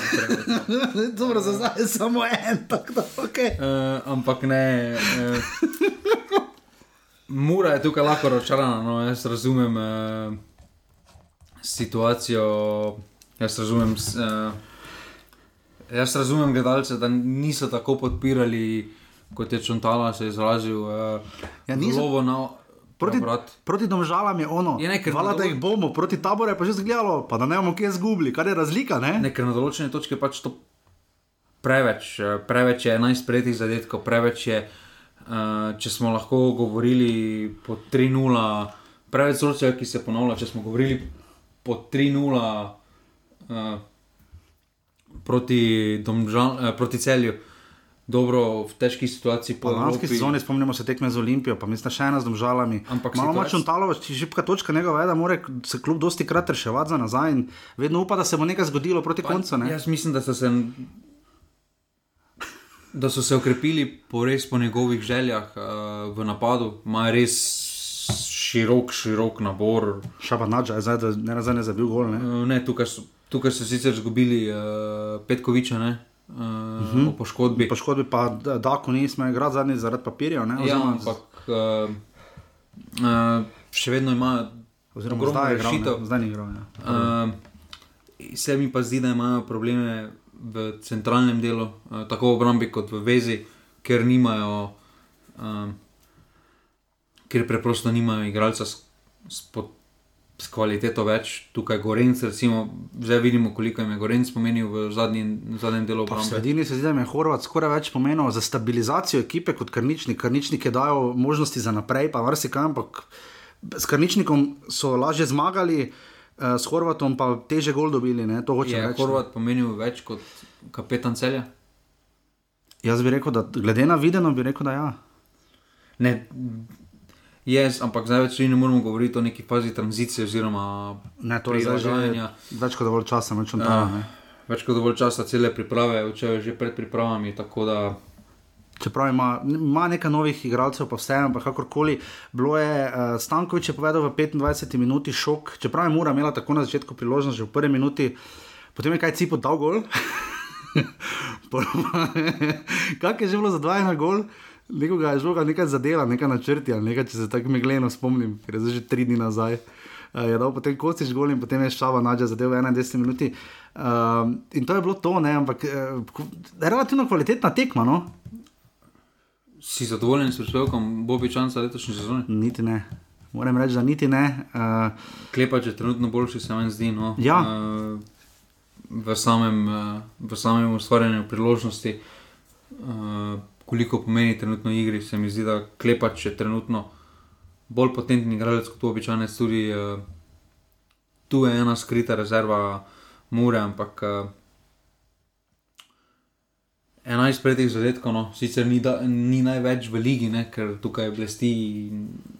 S1: Dobro, za zdaj je samo en, tako da okay.
S2: uh, Ampak ne. Uh, Mura je tukaj lahko razočarana. No, jaz razumem uh, situacijo, jaz razumem, uh, jaz razumem gledalce, da niso tako podpirali, kot je Čontala se izrazil. Uh, ja, niso.
S1: Proti, proti domžalam je ono, je hvala, da jih bomo, proti taboru je pa že zgledalo, pa da ne bomo kje zgubili, kar je razlika. Ne?
S2: Nekaj na določene točke pač to preveč, eh, preveč je najsprejetih zadetkov, preveč je, uh, če smo lahko govorili po 3-0, preveč srca, ki se ponavlja, če smo govorili po 3-0 uh, eh, proti, domžal, uh, proti celju dobro v težki situaciji.
S1: Po lanski sezoni spomnimo se tekme z Olimpijo, pa mislim, še ena z državami. Ampak malo močno talo, šipka točka njega ve, da mora se kljub dosti krat reševati za nazaj in vedno upa, da se bo nekaj zgodilo proti pa, koncu. Ne?
S2: Jaz mislim, da so se. Da so se ukrepili po res po njegovih željah uh, v napadu, ima res širok, širok nabor.
S1: Šaba Nadža je zdaj, da ne nazaj ne zabil gol. Ne?
S2: Uh, ne, tukaj, so, tukaj so sicer izgubili uh, Petkoviča, ne? Uh, uh -huh. poškodbi.
S1: Poškodbi pa, da, ko nismo igrali zadnji zaradi papirja. Ne,
S2: ja, ampak uh, uh, še vedno ima
S1: ogromno rešitev. Zdaj ni igral. Ja.
S2: Uh, se mi pa zdi, da imajo probleme v centralnem delu, uh, tako v obrambi kot v vezi, ker nimajo. Uh, Ker preprosto nimajo igralca s, s, s kvaliteto več, tukaj Gorenc, recimo, zdaj vidimo, koliko je Gorenc pomenil v, zadnji, v zadnjem delu
S1: obrambe. Sredini se zdi, da je Horvat skoraj več pomenil za stabilizacijo ekipe kot karničnik. Karničniki dajo možnosti za naprej, pa marsikaj, ampak s karničnikom so lažje zmagali. Uh, s Horvatom pa teže gol dobili. Ne? To hoče reči.
S2: Horvat pomenil več kot kapetan celja?
S1: Jaz bi rekel, da glede na videno, bi rekel, da ja.
S2: Ne, Yes, ampak zdaj več ne moramo govoriti o neki fazi tranzicije oziroma
S1: prilagajanja. Več kot dovolj časa, več, uh, tam,
S2: več kot dovolj časa, cele priprave, včeraj že pred pripravami. Da...
S1: Čeprav ima, ima nekaj novih igralcev, pa vseeno, ampak kakorkoli. Bilo je, uh, Stankovič je povedal v 25 minuti šok, čeprav je Mura imela tako na začetku priložnost, že v prvi minuti, potem je kaj cipo dal gol. Kaj je že bilo za 2-1 gol? Nekoga je žoga nekaj zadela, nekaj načrti ali nekaj, če se tako megleno spomnim, ker je že tri dni nazaj. Uh, je dal potem kostiš gol in potem je šava nađa zadev v 21 minuti. Uh, in to je bilo to, ne, ampak uh, relativno kvalitetna tekma. No?
S2: Si zadovoljen s prispevkom Bobi Čanca letošnje sezone?
S1: Niti ne. Moram reči, da niti ne. Uh,
S2: Klepač je trenutno boljši, se meni zdi. No.
S1: Ja. Uh,
S2: v, samem, uh, v samem ustvarjanju priložnosti. Uh, koliko pomeni trenutno igri. Se mi zdi, da klepač je trenutno bolj potentni igralec kot običajne stvari. Uh, tu je ena skrita rezerva, mure, ampak. Uh, 11 predih zadetkov, no, sicer ni, da, ni največ v ligi, ne, ker tukaj blesti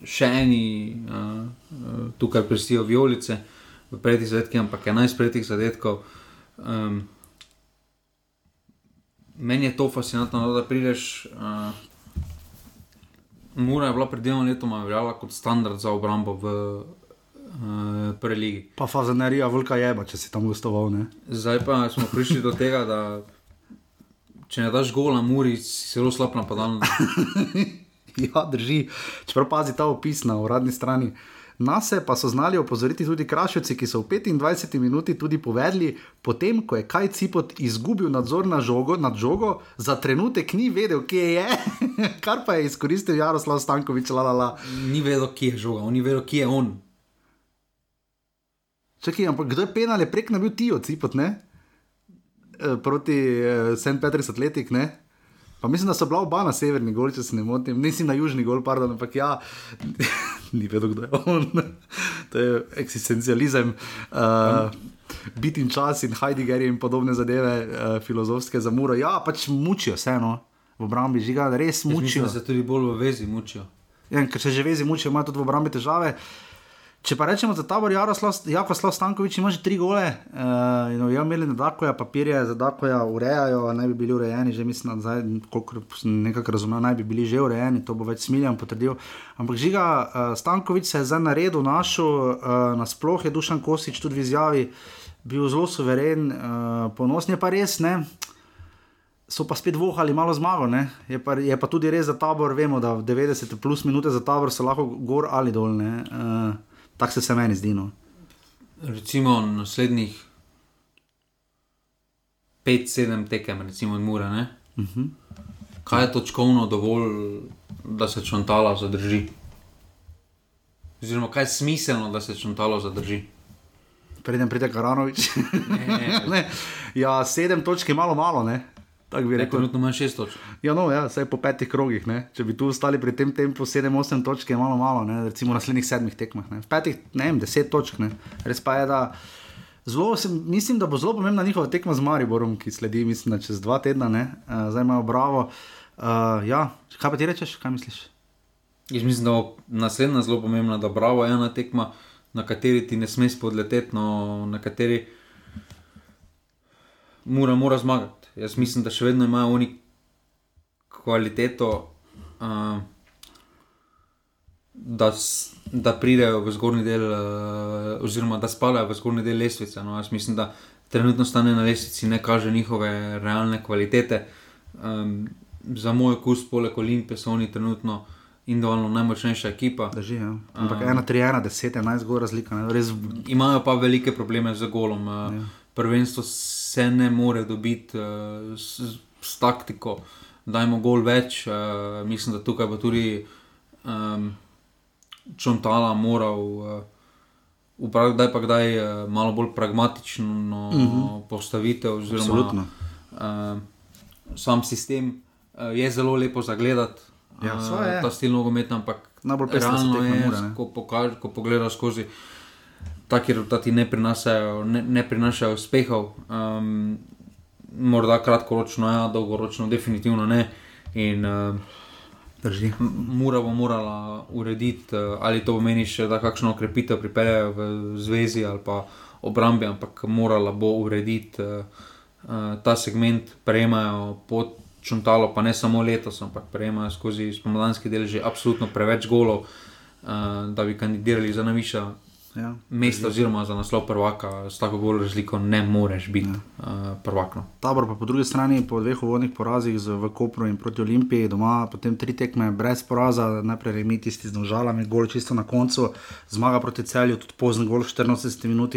S2: še eni, uh, tukaj blestijo violice v predih zadetkih, ampak 11 predih zadetkov. Um, meni je to fascinantno, no, da prideš. Uh, Mura je bila pred dvema letoma veljala kot standard za obrambo v uh, prvi ligi.
S1: Pa fazanerija, velika jeba, če si tam gostoval. Ne?
S2: Zdaj pa smo prišli do tega, da če ne daš gola, Muri si zelo slab napadalno.
S1: ja, drži. Čeprav pazi ta opis na uradni strani. Uh, Nas pa so znali opozoriti tudi kraščevci, ki so v 25 minuti tudi povedali, potem ko je Kaj Cipot izgubil nadzor na žogo, nad žogo, za trenutek ni vedel, kje je, kar pa je izkoristil Jaroslav Stankovič. Lalala.
S2: Ni vedel, kje je žoga, ni vedel, kje je on.
S1: Čakaj, ampak kdo je penal, je prek nabil ti od Cipot, ne? E, proti uh, St. Petrus Atletik, ne? Pa mislim, da so bila oba na severni gol, če se ne motim, nisem na južni gol, pardon, ampak ja, ni vedel, kdo je on. to je eksistencializem. Uh, Biti in čas in Heidegger in podobne zadeve, uh, filozofske za muro. Ja, pač mučijo se, no, v obrambi žiga, res mučijo.
S2: Mislim, da se tudi bolj v vezi mučijo.
S1: Ja, ker se že vezi mučijo, imajo tudi v obrambi težave. Uh, Če pa rečemo za tabor Jaroslav Stankovič, ima že tri gole, uh, in ja, imeli na Dakoja papirje, za Dakoja urejajo, naj bi bili urejeni, že mislim, da koliko nekako razumem, naj bi bili že urejeni, to bo več smiljan potrdil. Ampak žiga, uh, Stankovič se je zdaj na redu našel, uh, nasploh je Dušan Kosič tudi v izjavi. bil zelo suveren, uh, ponosen je pa res. Ne? So pa spet vohali malo zmago. Je pa, je pa tudi res za tabor, vemo, da v 90 plus minute za tabor so lahko gor ali dol. Uh, Tako se, se meni zdi. No.
S2: Recimo naslednjih 5-7 tekem, recimo od Mura. Uh -huh. Kaj je točkovno dovolj, da se čontala zadrži? Oziroma, kaj je smiselno, da se čontalo zadrži?
S1: Preden pride Karanovič. ja, sedem točk je malo, malo. Ne?
S2: Tako bi rekel. Trenutno ima šest točk.
S1: Ja, no, ja, vse po petih krogih. Ne? Če bi tu ostali pri tem tempu, sedem, osem točk je malo, malo. Ne? Recimo na naslednjih sedmih tekmah. Ne? V petih, ne vem, deset točk. Ne? Res pa je, da. Zelo, sem, mislim, da bo zelo pomembna njihova tekma z Mariborom, ki sledi, mislim, čez dva tedna, uh, zdaj imajo bravo. Uh, ja, kaj pa ti rečeš, kaj misliš?
S2: Jaz mislim, da bo naslednja zelo pomembna, da bravo je ena tekma, na kateri ti ne smeš podleteti, no, na kateri mora, mora zmagati. Jaz mislim, da še vedno imajo oni kvaliteto, uh, da, da pridejo v zgornji del, uh, oziroma da spadajo v zgornji del lestvice. No, jaz mislim, da trenutno stane na lestvici ne kaže njihove realne kvalitete. Um, za moj okus, poleg Olimpije, so oni trenutno individualno najmočnejša ekipa.
S1: Drži, ja. Ampak um, ena, tri, ena, deset, enajst, zgoraj razlika. Res...
S2: Imajo pa velike probleme z golom. Ja. Prvenstvo se ne more dobiti uh, s, s taktiko, da imamo gol več. Uh, mislim, da tukaj bo tudi um, Čontala moral. Uh, Upravljati, da je pa kdaj malo bolj pragmatično uh mhm. -huh. postavitev, oziroma uh, sam sistem uh, je zelo lepo za gledati. Ja, uh, ta stil nogometa, ampak
S1: najbolj realno je, mora,
S2: ko, pokaž, ko pogledaš skozi. Taki rezultati ne prinašajo, ne, ne prinašajo uspehov, um, morda kratkoročno, ja, dolgoročno, definitivno ne. In, uh, Mora bo morala urediti, uh, ali to pomeni še, da kakšno okrepitev pripeljejo v zvezi ali pa obrambi, ampak morala bo urediti uh, uh, ta segment, prejemajo pod čuntalo, pa ne samo letos, ampak prejemajo skozi spomladanski del že absolutno preveč golov, uh, da bi kandidirali za najvišja ja, mesta, oziroma za naslov prvaka. S tako golo razliko ne moreš biti ja. uh, prvak. No.
S1: Tabor pa po drugi strani, po dveh uvodnih porazih z, v Kopru in proti Olimpiji, doma potem tri tekme brez poraza, najprej remi tisti z nožalami, golo čisto na koncu, zmaga proti celju, tudi pozno golo 14 minut,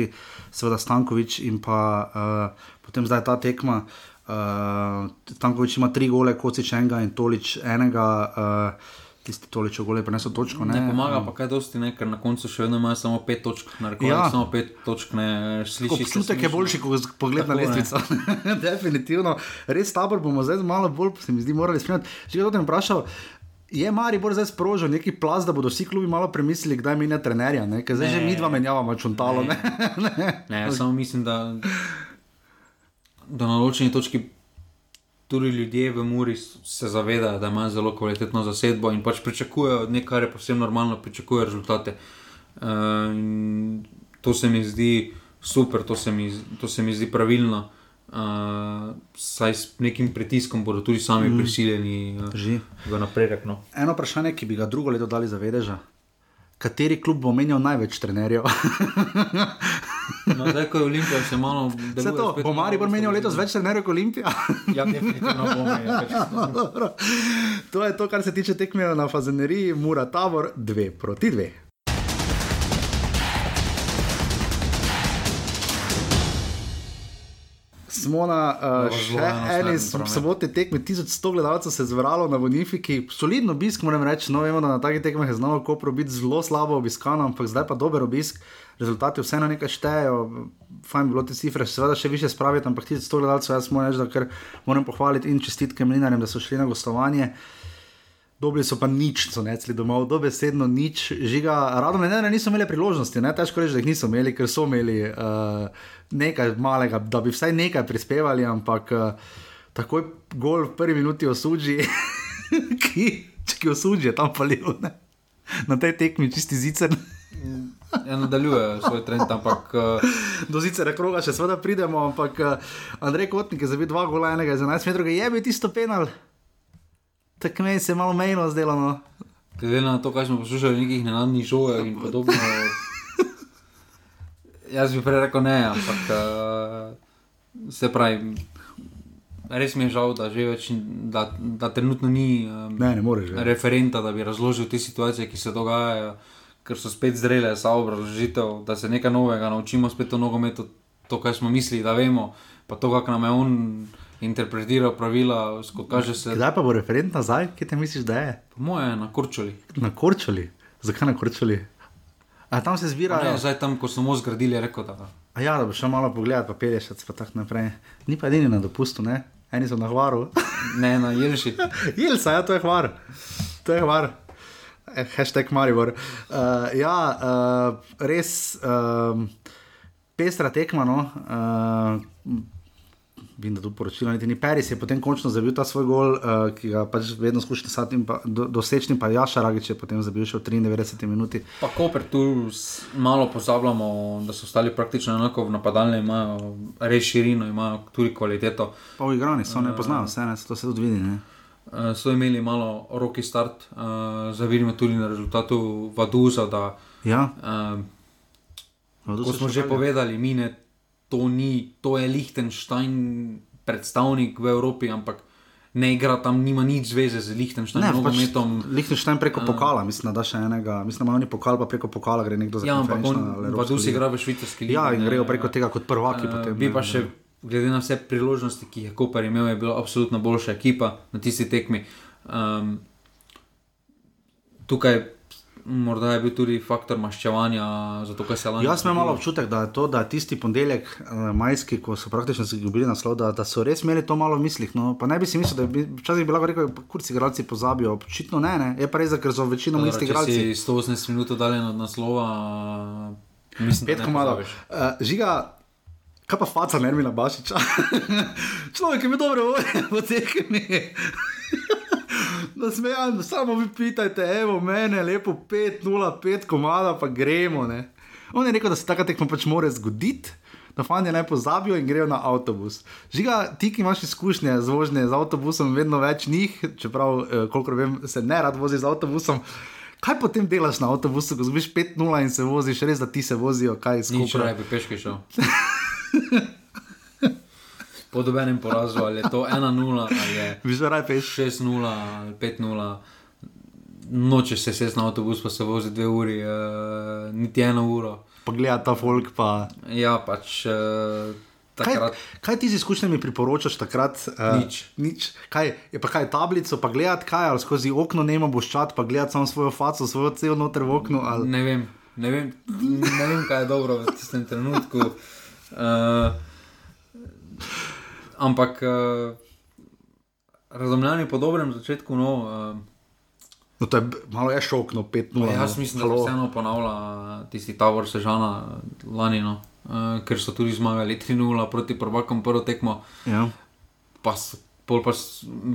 S1: seveda Stankovič in pa uh, potem zdaj ta tekma. Uh, Tankovič ima tri gole, kocič enega in tolič enega. Uh, Tisti tolič gole, pa ne so točke.
S2: Ne, ne pomaga pa kaj dosti, ne, ker na koncu še vedno imajo samo pet točk. Ja, samo pet točk, ne slišiš.
S1: Občutek je boljši, ko pogledaš na lestvico. Definitivno. Res tabor bomo zdaj malo bolj, se mi zdi, morali spremljati. Če kdo te vprašal. Je Maribor zdaj sprožil neki plas, da bodo vsi klubi malo premislili, kdaj ne trenerja, ker zdaj ne. že mi dva menjavamo čuntalo.
S2: Ne, ne. ne. ne samo mislim, da da na določeni točki tudi ljudje v Muri se zavedajo, da imajo zelo kvalitetno zasedbo in pač pričakujejo nekaj, kar je povsem normalno, pričakujejo rezultate. Uh, to se mi zdi super, to se mi, to se mi zdi pravilno. Uh, saj s nekim pritiskom bodo tudi sami mm. prisiljeni uh, v napredek. No.
S1: Eno vprašanje, ki bi ga drugo leto dali za vedeža kateri klub bo menjal največ trenerjev.
S2: no, zdaj, ko je Olimpija, se malo
S1: bolj zavedamo. Bo Mari bo menjal letos več trenerjev kot Olimpija?
S2: ja, definitivno bo menjal.
S1: to je to, kar se tiče tekme na Fazeneriji, Mura Tabor 2 proti 2. smo na uh, še eni sobotni tekmi, 1100 gledalcev se je zvralo na Bonifiki, solidno obisk, moram reči. No, vemo, da na takih tekmah je znalo Kopro biti zelo slabo obiskano, ampak zdaj pa dober obisk. Rezultati vseeno nekaj štejejo, fajn bilo te cifre, seveda še više spraviti, ampak 1100 gledalcev, jaz moram reči, da moram pohvaliti in čestitke mlinarjem, da so šli na gostovanje. Dobili so pa nič, so necli domov, dobesedno nič, žiga. Rado me ne, da niso imeli priložnosti, ne? težko reči, da jih niso imeli, ker so imeli uh, nekaj malega, da bi vsaj nekaj prispevali, ampak uh, takoj gol v prvi minuti osuđi, ki, ki osuđi tam palil, ne? na tej tekmi čisti zicer.
S2: Ja, nadaljuje svoj trend, ampak. Uh...
S1: Do zicera kroga še seveda pridemo, ampak uh, Andrej Kotnik je zabil dva gola, enega za 11 metrov, je bil tisto penal tako meni se je malo mejno zdelo. No.
S2: Glede na to, kaj smo poslušali, nekih nenadnih žojev in podobno. Jaz bi prej rekel ne, ampak uh, se pravi. Res mi je žal, da, več, da, da trenutno ni um,
S1: ne, ne
S2: referenta, da bi razložil te situacije, ki se dogajajo, ker so spet zrele za obrazložitev, da se nekaj novega naučimo, spet o nogometu, to, kar smo mislili, da vemo, pa to, kako nam je on interpretiral pravila. Se...
S1: Kdaj pa bo referent nazaj, kje te misliš, da je?
S2: Moje je na Korčuli.
S1: Na Korčuli, zakaj na Korčuli? A tam se zbira.
S2: Ne, zdaj tam, ko smo zgradili, je rekel, da.
S1: A ja, da bo šel malo pogledat, pa pelješ, pa tako naprej. Ni pa edini na dopustu, ne? eni so na hvaru.
S2: ne, na Jelši.
S1: Jelsa, ja, to je hvar. To je hvar. Eh, hashtag Maribor. Uh, ja, uh, res uh, pestra tekma. No? Uh, Vem, da tu poročilo niti ni Peris, je potem končno zabil ta svoj gol, uh, ki ga pač vedno skuša sati in do, doseči, pa Jaša Ragič je potem zabil še v 93 minuti.
S2: Pa Koper tu malo pozabljamo, da so ostali praktično enako v napadalni, imajo res širino, imajo tudi kvaliteto.
S1: Pa v igrani so ne poznajo, vse ne, to se tudi vidi. Ne?
S2: Uh, so imeli malo roki start, uh, zavirimo tudi na rezultatu Vaduza. Da,
S1: ja.
S2: uh, Kot smo že povedali, mine to, ni, to je Liechtenstein, predstavnik v Evropi, ampak ne igra tam, nima nič zveze z Liechtensteinom.
S1: Pač Liechtenstein preko uh, pokala, mislim, da še enega, mislim, da ima oni pokal, pa preko pokala gre nekdo za
S2: ja, ampak on pa tu si igra v švicarski
S1: ligi. Ja, in grejo preko tega kot prvaki. Uh,
S2: potem, bi pa še, glede na vse priložnosti, ki jih je Koper imel, je bila absolutno boljša ekipa na tisti tekmi. Um, tukaj morda je bil tudi faktor maščevanja, zato ker se lahko.
S1: Jaz imam malo občutek, da je to, da tisti ponedeljek, uh, majski, ko so praktično izgubili naslov, da, da so res imeli to malo v mislih. No, pa ne bi si mislil, da bi včasih bi lahko rekel, kurci igralci pozabijo. Očitno ne, ne, je pa res, ker so večino isti igralci.
S2: Si 180 minut oddaljen od naslova, mislim,
S1: petko malo. Uh, žiga. Kaj pa faca, ne mi na bašiča? Človek je bil dobro, v teh mi je nasmejan, samo vi pitajte, evo, mene, lepo 5-0-5 komada, pa gremo. Ne. On je rekel, da se taka tekma pač mora zgoditi. Da fanti naj pozabijo in grejo na avtobus. Žiga, ti, ki imaš izkušnje z vožnje z avtobusom, vedno več njih, čeprav, eh, kolikor vem, se ne rad vozi z avtobusom. Kaj potem delaš na avtobusu, ko zgubiš 5-0 in se voziš, res da ti se vozijo, kaj
S2: skupaj? Nič, ne bi peški šel. po dobenem porazu, ali je to 1-0, ali je 6-0, ali 5-0. Noče se sesti na avtobus, pa se vozi dve uri, uh, niti eno uro.
S1: Poglej ta folk. Pa...
S2: Ja, pač. Uh,
S1: Kaj, kaj ti z izkušnjami priporočaš takrat?
S2: Uh, nič.
S1: nič. Kaj, je pa kaj tablico, pa gledati kaj, ali skozi okno ne imaš boščat, pa gledati samo svojo faco, svojo cel noter v oknu. Ali...
S2: Ne, vem, ne, vem, ne vem, kaj je dobro v tistem trenutku. Uh, ampak uh, razumljanje po dobrem začetku. No, uh,
S1: No, to je malo je šok, no, 5-0.
S2: Ja, jaz mislim, Halo. da se vseeno ponavlja tisti Tavor Sežana lani, no, uh, ker so tudi zmagali 3-0 proti prvakom prvo tekmo.
S1: Ja.
S2: Pa, pol pa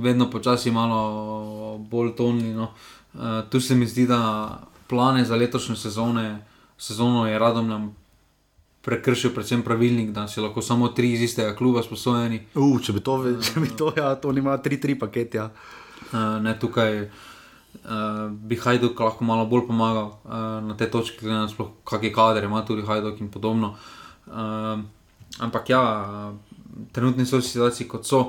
S2: vedno počasi malo bolj tonli. No. Uh, tu se mi zdi, da plane za letošnje sezone, sezono je radom nam prekršil predvsem pravilnik, da si lahko samo tri iz istega kluba sposojeni.
S1: Uh, če bi to, če bi to, ja, to nima tri, tri pakete. Ja.
S2: Uh, ne tukaj. Uh, bi Hajduk lahko malo bolj pomagal uh, na te točke, glede na to, kakšne kadre ima tudi Hajduk in podobno. Uh, ampak ja, trenutni so situaciji, kot so,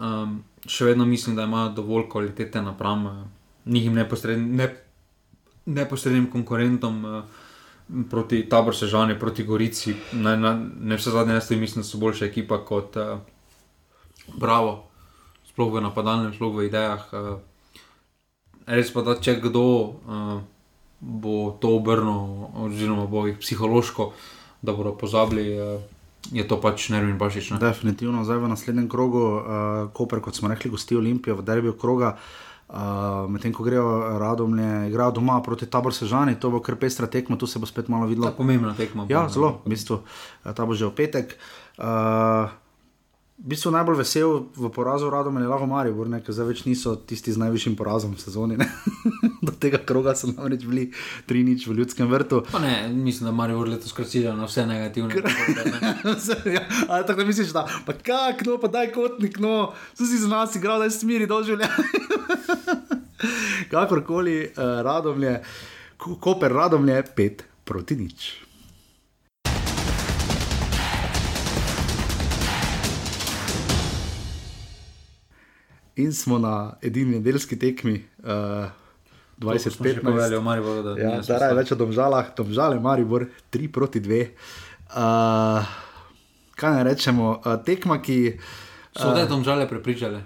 S2: um, še vedno mislim, da imajo dovolj kvalitete napram uh, njihim neposrednim, ne, neposrednim konkurentom. Uh, proti taboru Sežani, proti Gorici, ne, ne, ne vse zadnje, jaz mislim, da so boljša ekipa kot uh, Bravo, sploh v napadalnem, sploh v idejah. Uh, res pa da, če kdo uh, bo to obrnil, oziroma bo jih psihološko, da bodo pozabili. Uh, Je to pač nervni bašič. Ne?
S1: Definitivno, zdaj v naslednjem krogu, uh, Koper, kot smo rekli, gosti Olimpijo, v derbiju kroga. Uh, Uh, Medtem ko grejo radomlje, igrajo doma proti tabor Sežani, to bo kar pestra tekma, tu se bo spet malo videlo.
S2: Pomembna tekma.
S1: Ja, zelo, v bistvu, ta bo že v petek. Uh, v bistvu najbolj vesel v porazu radom je Lavo Marijo, ker zdaj več niso tisti z najvišjim porazom v sezoni. Do tega kroga so namreč bili tri nič v ljudskem vrtu.
S2: Pa ne, mislim, da Marijo letos skracira na vse negativne.
S1: ja, ali tako misliš, da pa kak, no, pa daj kotnik, no, so si z nas igral, da je smiri doživljaj. Kakorkoli, uh, radom je, koper radom je pet proti nič. In smo na edini nedeljski tekmi. Uh, 20-15
S2: let,
S1: ja, zdaj je več o domžalah, domžale, Maribor, 3 proti 2. Uh, kaj naj rečemo, uh, tekma, ki.
S2: Uh, so te domžale prepričale?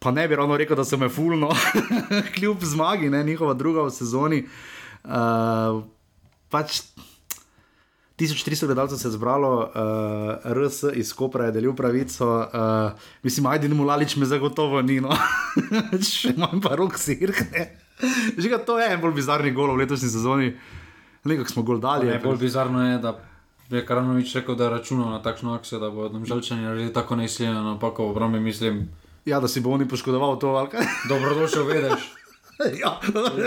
S1: Pa ne bi ravno rekel, da so me fulno, kljub zmagi, ne njihova druga v sezoni. Uh, pač 1300 gledalcev se je zbralo, uh, RS iz Kopra je delil pravico, uh, mislim, ajdi, mu lalič me zagotovo ni, no, še manj pa rok sirkne. Že to je en bolj bizarni gol v letošnji sezoni, nekako smo gol dali.
S2: Ne, bolj bizarno je, da je Karanovič rekel, da je računal na takšno akcijo, da bodo žalčani naredili tako neizsiljeno napako v obrambi, mislim.
S1: Ja, da si bo oni poškodoval to, ali kaj?
S2: Dobrodošel, veš.
S1: Ja,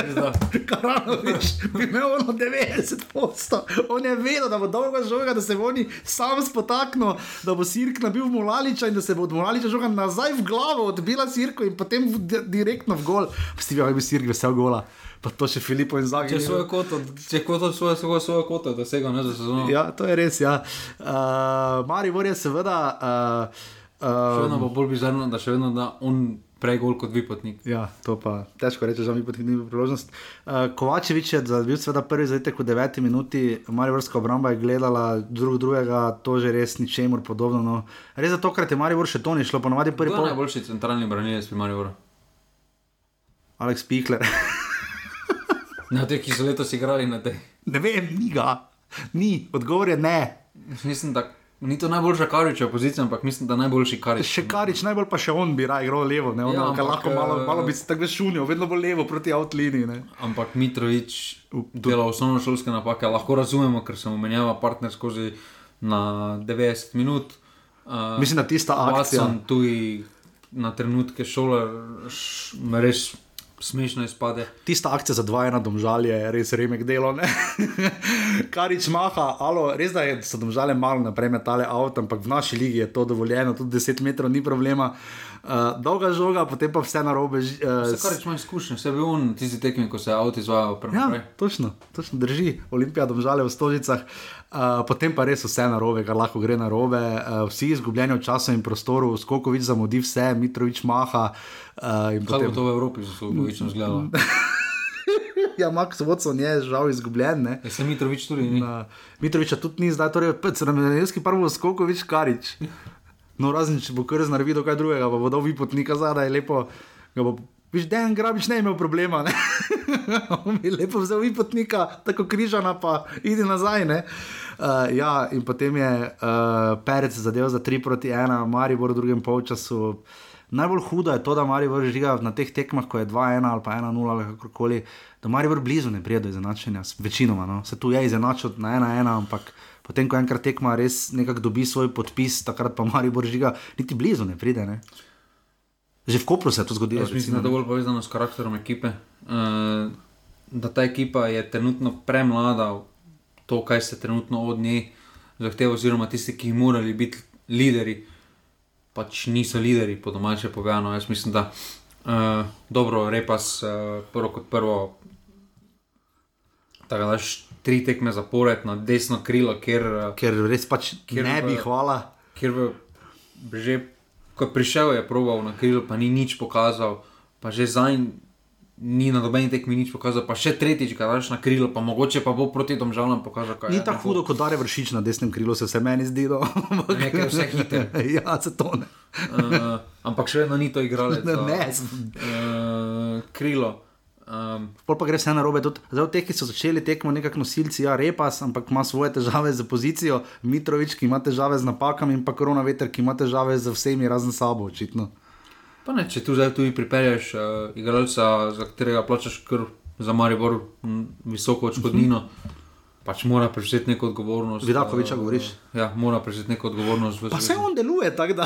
S1: Karanovič bi imel ono 90%. On je vedel, da bo dolgo žoga, da se bo oni sam spotaknil, da bo sirk nabil Mulaliča in da se bo od Mulaliča žoga nazaj v glavo, odbila sirko in potem v, direktno v gol. Stivi, ali bi sirk vesel gola. Pa to še Filipo in Zagor.
S2: Če svoje koto, če koto svoje, svoje, svoje koto, da se ga ne zasezo.
S1: Ja, to je res, ja. Uh, Mari Vor je seveda. Uh,
S2: uh, še vedno bo bolj bizarno, da še vedno da on prej gol kot Vipotnik.
S1: Ja, to pa težko reči, da Vipotnik ni bil priložnost. Uh, Kovačevič je bil seveda prvi zadetek v deveti minuti, Mariborska obramba je gledala drug drugega, to že res ničemur podobno. No. Res za tokrat je Maribor še to ni šlo, ponovadi prvi.
S2: Kdo je najboljši centralni branilec pri Mariboru?
S1: Alex Pikler.
S2: na te, ki so letos igrali na te.
S1: Ne vem, ni ga. Ni, odgovor je ne.
S2: Mislim, da Ni to najboljša kariča opozicija, ampak mislim, da najboljši karič.
S1: Še karič, najbolj pa še on bi raj igral levo, ne? Ja, ampak, lahko malo, eh, malo bi se tako šunil, vedno bolj levo proti avtlini.
S2: Ampak Mitrovič dela osnovno šolske napake, lahko razumemo, ker se mu menjava partner skozi na 90 minut.
S1: Uh, mislim, da tista akcija.
S2: Tudi na trenutke šolar, š, res smešno izpade.
S1: Tista akcija za 2-1 domžalje je res remek delo. Karič maha, alo, res da je, so domžale malo naprej metale avto, ampak v naši ligi je to dovoljeno, tudi 10 metrov ni problema. Uh, dolga žoga, potem pa vse na robe.
S2: Uh, vse, kar imaš izkušnje, vse bil on tisti tekmi, ko se avto izvajal.
S1: Ja, točno, točno drži, Olimpija domžale v stolicah. Uh, potem pa res vse na robe, kar lahko gre na robe, uh, vsi izgubljeni v času in prostoru, skoliko več zamudi vse, Mitrovič maha.
S2: Uh, Kaj potem... bo to v Evropi, logično zgledalo?
S1: ja, Max Watson je žal izgubljen.
S2: Ja, se Mitrovič tudi ni.
S1: Mitroviča tudi ni, zdaj torej, se nam je nekaj prvo, skoliko več karič. No, razen če bo kar naredil kaj drugega, pa bo dal vipotnika zadaj, lepo. Viš, da je en grabič ne imel problema. Ne? On je lepo vzel vipotnika, tako križana, pa idi nazaj. Uh, ja, in potem je uh, Perec zadeval za 3 proti 1, Maribor v drugem polčasu. Najbolj hudo je to, da Maribor žiga na teh tekmah, ko je 2-1 ali pa 1-0 ali kakorkoli, da Maribor blizu ne pride do izenačenja, večinoma. No? Se tu je izenačil na 1-1, ampak potem, ko enkrat tekma res nekako dobi svoj podpis, takrat pa Mari Božiga, niti blizu ne pride. Ne? Že v Kopru se je to zgodilo.
S2: Mislim, da je dovolj povezano s karakterom ekipe. Uh, da ta ekipa je trenutno premlada, to, kaj se trenutno od nje zahteva, oziroma tisti, ki bi morali biti lideri, pač niso lideri, po domače povedano. Jaz mislim, da uh, dobro, repas uh, prvo kot prvo. Tako da tri tekme zapored na desno krilo, ker,
S1: ker res pač ker ne bi hvala.
S2: Ker v, že ko je prišel, je proval na krilo, pa ni nič pokazal, pa že zdaj ni na nobeni tekmi nič pokazal, pa še tretjič, kaj daš na krilo, pa mogoče pa bo proti tom žalom pokazal.
S1: Ni tako hudo, kot da je vršič na desnem krilu, se, se meni zdi, da
S2: je vse hitro.
S1: ja, se to ne.
S2: uh, ampak še vedno ni to igralo.
S1: Ne, ne.
S2: Uh, krilo.
S1: Um, Pol pa gre vse na robe. Zdaj, te, ki so začeli tekmo, nekako nosilci, ja, repas, ampak ima svoje težave z pozicijo, Mitrovič, ki ima težave z napakami, in pa korona veter, ki ima težave z vsemi, razen sabo, očitno.
S2: Pa ne, če tu zdaj tudi pripelješ uh, igralca, za katerega plačaš kar za Maribor visoko odškodnino. Uh mhm. -huh pač mora prevzeti neko odgovornost.
S1: Vidakovič, če govoriš.
S2: Ja, mora prevzeti neko odgovornost.
S1: Pa vse on deluje tako, da.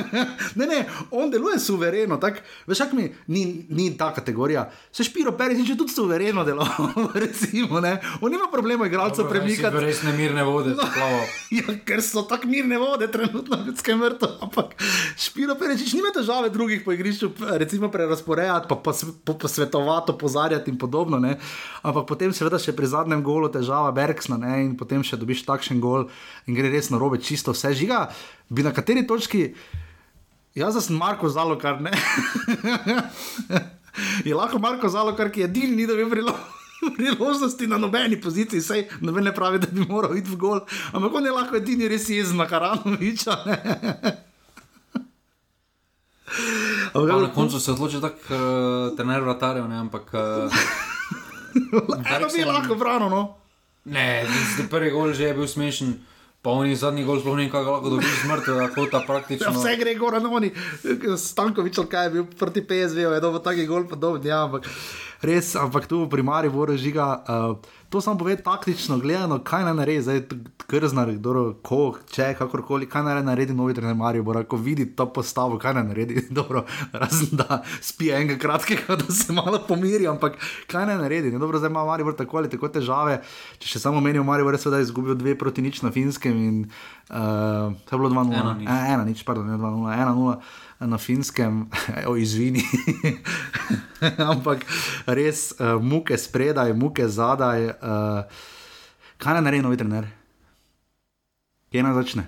S1: ne, ne, on deluje suvereno. Tak, veš, kak mi ni, ni ta kategorija. Se špiro peri, če tudi suvereno delo. recimo, ne. On ima problema igralcev premikati.
S2: Res ne mirne vode. No,
S1: ja, ker so tako mirne vode, trenutno ljudske mrtve. Ampak špiro peri, če nima težave drugih po igrišču, recimo prerasporejati, pa posvetovati, opozarjati in podobno. Ne. Ampak potem seveda še pri zadnjem golu težava. Bergsna ne, in potem še dobiš takšen gol in gre res na robe, čisto vse žiga. Bi na kateri točki, Jaz sem Marko Zalo, kar ne. je lahko Marko Zalo, kar je edini, ni da bi priložnosti na nobeni poziciji, sej noben ne pravi, da bi moral iti v gol. Ampak on je lahko edini res jezen na Karanoviča.
S2: Na koncu se odloči tako, uh, trener vratarjev, ampak. Uh,
S1: Eno bi lahko branil. No?
S2: Ne, prvi gol že je bil smešen. Pa oni zadnji gol sploh nekaj lahko dobijo smrt, da praktično.
S1: Ja, vse gre gor, no oni, Stankovič, kaj je bil proti PSV, je dobro, taki gol pa dobro, ja, ampak res, ampak tu v primarju vore žiga. Uh, to samo pove taktično, gledano, kaj naj naredi, zdaj krznar, kdo, ko, če, kakorkoli, kaj naj naredi novi trener Marijo, bo rekel, vidi to postavo, kaj naj naredi, dobro, razen da spi enega kratkega, da se malo pomiri, ampak kaj naj naredi, ne dobro, zdaj ima Marijo tako ali tako težave, če še samo menijo da je izgubil dve proti nič na finskem in uh, to je bilo 2-0, ena, ena nič, pardon, 2-0, 1-0 na finskem, o izvini. Ampak res uh, muke spredaj, muke zadaj. Uh, kaj naj naredi novi trener? Kje naj začne?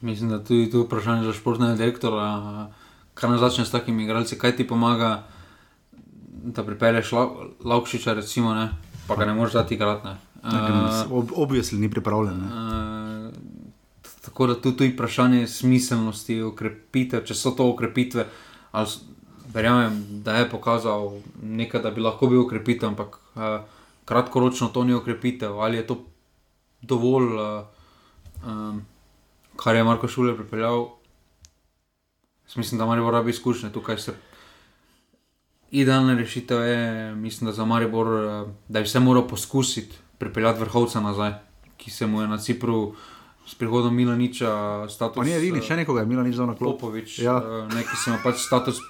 S2: Mislim, da tudi tu vprašanje za športnega direktora. Kaj naj začne s takimi igralci, kaj ti pomaga, da pripelješ Laukšiča, recimo, ne? pa ga ne moreš dati igrati.
S1: Uh, Obvisli ni pripravljen.
S2: Uh, tako da tu je vprašanje smiselnosti, ukrepitev, če so to ukrepitve. Verjamem, da je pokazal nekaj, da bi lahko bil ukrepitev, ampak uh, kratkoročno to ni ukrepitev. Ali je to dovolj, uh, um, kar je Marko Šulje pripeljal? Mislim, da Maribor rabi izkušnje tukaj. Se... Idealna rešitev je, mislim, da za Maribor, uh, da bi se moral poskusiti pripeljati vrhovca nazaj, ki se mu je na Cipru s prihodom Milaniča status.
S1: Pa ni edini, še nekoga je Milanič za
S2: naklopovič. Ja. Neki si ima pač status.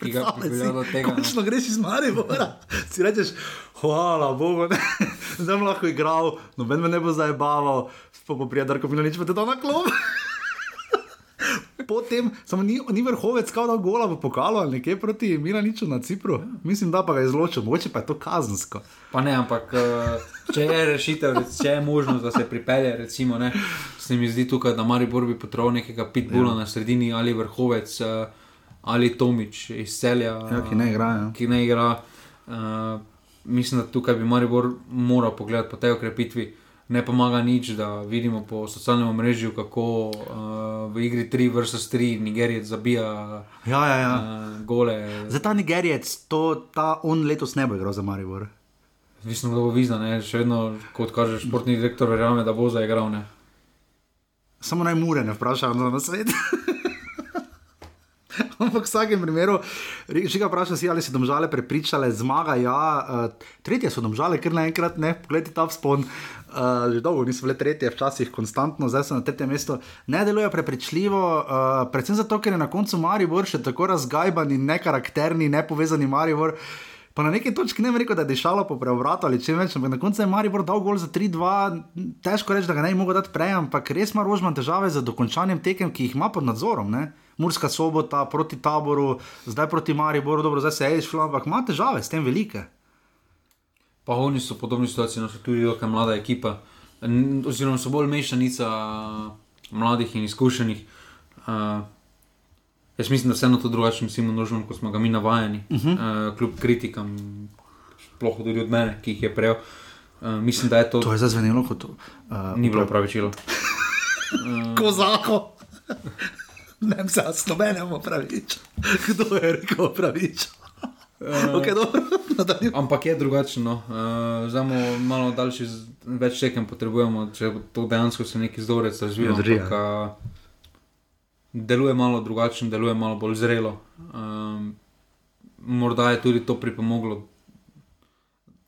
S2: Ki ga pripeljalo tega.
S1: Končno greš iz Maribora. Si rečeš, hvala Bogu, zdaj bom lahko igral, noben me ne bo zabaval, pa bo prijatelj, ko mi nič pa te to na klop. Potem, samo ni, ni vrhovec, kao da gola v pokalu ali nekje proti Milaniču na Cipru. Mislim, da pa ga je izločil, mogoče pa je to kazensko.
S2: Pa ne, ampak eh, če je rešitev, če je možnost, da se pripelje, recimo, ne, se mi zdi tukaj, da Maribor bi potreboval nekega pitbula ja. na sredini ali vrhovec eh, ali Tomič iz celja.
S1: Ja, ki ne igra. Ja.
S2: Ki ne igra. Uh, mislim, da tukaj bi Maribor moral pogledati po tej okrepitvi. Ne pomaga nič, da vidimo po socialnem mrežu, kako uh, v igri 3 vs 3 Nigerijec zabija
S1: ja, ja, ja.
S2: Uh, gole.
S1: Za ta Nigerijec, to, ta on letos ne bo igral za Maribor.
S2: Mislim, da bo vizna, ne? še vedno, kot kaže športni direktor, verjame, da bo zaigral. Ne?
S1: Samo naj mure ne vprašajo na svet. Ampak v vsakem primeru, že ga vprašam, si, ali so domžale prepričale, zmaga. Ja, uh, tretje so domžale, ker naenkrat ne, pogledi ta vzpon. Uh, že dolgo niso bile tretje, včasih konstantno, zdaj so na tretjem mestu. Ne delujejo prepričljivo, uh, predvsem zato, ker je na koncu Maribor še tako razgajban in nekarakterni, nepovezani Maribor. Pa na neki točki ne bi rekel, da je dišalo po preobratu ali če več, ampak na koncu je Maribor dal gol za 3-2. Težko reči, da ga ne bi mogel dati prej, ampak res ima rožman težave z dokončanjem tekem, ki jih ima pod nadzorom. Ne? Murska sobota proti taboru, zdaj proti Mariboru, dobro, zdaj se je išlo, ampak ima težave s tem velike.
S2: Pa oni so v podobni situaciji, no so tudi velika mlada ekipa, oziroma so bolj mešanica mladih in izkušenih. Uh, jaz mislim, da se na to drugačen Simon Nožman, kot smo ga mi navajeni, uh -huh. uh, kljub kritikam, sploh tudi od mene, ki jih je prejel. Uh, mislim, da je to.
S1: To je zazvenelo kot. Uh,
S2: ni bilo pravičilo.
S1: uh, Kozako! Ne vem, se s nobenem pravič. Kdo je rekel pravič? Uh, okay,
S2: ampak je drugačno. Uh, Zdaj imamo malo daljši, več tekem potrebujemo, če to dejansko se neki zdorec razvija. Ja, deluje malo drugačno, deluje malo bolj zrelo. Um, morda je tudi to pripomoglo,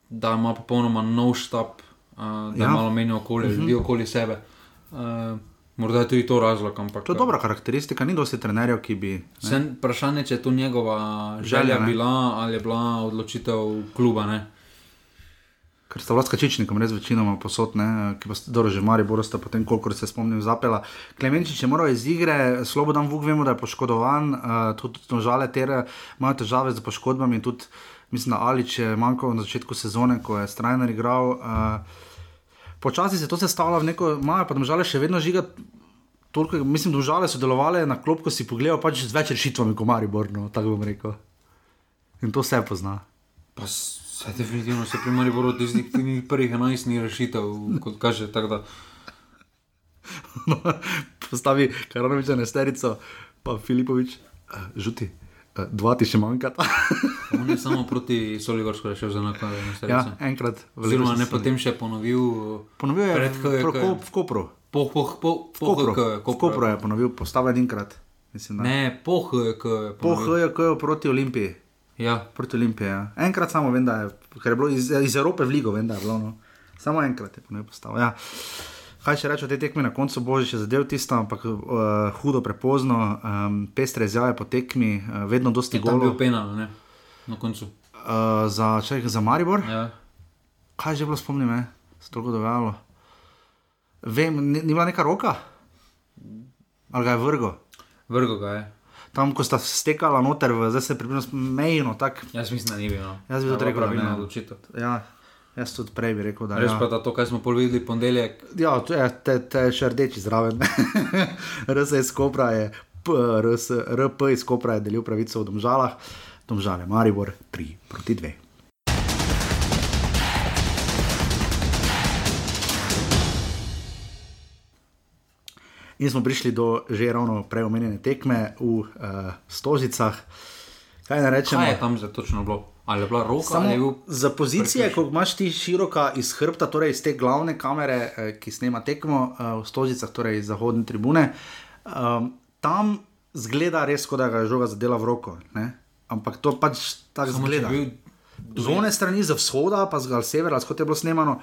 S2: da ima popolnoma nov štab, uh, da ja. malo meni okolje, uh -huh. ljudi okoli sebe. Uh, Morda je tudi to razlog. Ampak,
S1: to je dobra karakteristika, ni dosti trenerjev, ki bi.
S2: Vprašanje je, če je to njegova želja, želja bila ali je bila odločitev kluba. Ne?
S1: Ker sta vlaska čičnikom res večinoma posodne, ki pa dobro že mari, bodo sta potem, koliko se spomnim, zapela. Klemenčič je moral iz igre, Slobodan Vuk vemo, da je poškodovan, uh, tudi žale tere, imajo težave z poškodbami. Tudi, mislim, da Alič je manjkal na začetku sezone, ko je Strajner igral. Uh, počasi se to sestavlja v neko, imajo pa žale še vedno žiga. toliko, mislim, da žale sodelovali na klopko, si pogledal pač z več rešitvami, kot Maribor, no, tako bom rekel. In to vse pozna.
S2: Pa se definitivno se pri Mariboru od tistih prvih 11 ni rešitev, kot kaže.
S1: No, postavi Karonoviča na sterico, pa Filipovič, uh, žuti. Uh, dva ti še manjkata.
S2: On je samo proti Soligorsku rešil za časa.
S1: Ja, enkrat.
S2: Oziroma, ne potem še ponovil.
S1: Ponovil je pred, kaj, kaj. v Kopru.
S2: Po, po, po, po,
S1: v Kopru. V Kopru je ponovil, postavil enkrat.
S2: Ne, po HJK.
S1: Po HJK proti Olimpiji.
S2: Ja.
S1: Proti Olimpiji. Ja. Enkrat samo vem, da je, je bilo iz, iz Evrope v Ligo, vem, da je bilo. No. Samo enkrat je ponovil postavil. Ja. Kaj še reči o tej tekmi, na koncu božič je zadev tisto, ampak uh, hudo prepozno, um, pestre izjave po tekmi, uh, vedno dosti
S2: golo. Je bil penal, ne? Na koncu.
S1: Uh, za, če, za Maribor?
S2: Ja.
S1: Kaj je že bilo, spomnim, se je to dogajalo? Vem, ni, ni bila neka roka? Ali ga je vrgo?
S2: Vrgo ga je.
S1: Tam, ko sta stekala noter, zdaj se približno mejno.
S2: Jaz mislim, da ni bilo.
S1: Jaz bi to rekel,
S2: da je bilo odločitev.
S1: Ja. Jaz tudi prej bi rekel, da
S2: je. Res ja. pa da to, kar smo povedali ponedeljek.
S1: Ja, to je te, te še rdeči zraven. RS iz Kopra je, RS, RP iz Kopra je delil pravico v Domžalah, Domžale Maribor 3 proti 2. In smo prišli do že ravno preomenjene tekme v uh, Stožicah. Kaj rečemo?
S2: Kaj je tam za točno bilo? Ali je bila roka?
S1: Samo, bil za pozicije, ko imaš ti široka iz hrbta, torej iz te glavne kamere, eh, ki snema tekmo eh, v Stožicah, torej iz zahodne tribune, um, tam zgleda res, kot da ga je žoga zadela v roko. Ne? Ampak to pač tako zgleda. Z one strani, za vzhoda, pa z severa, kot je bilo snemano,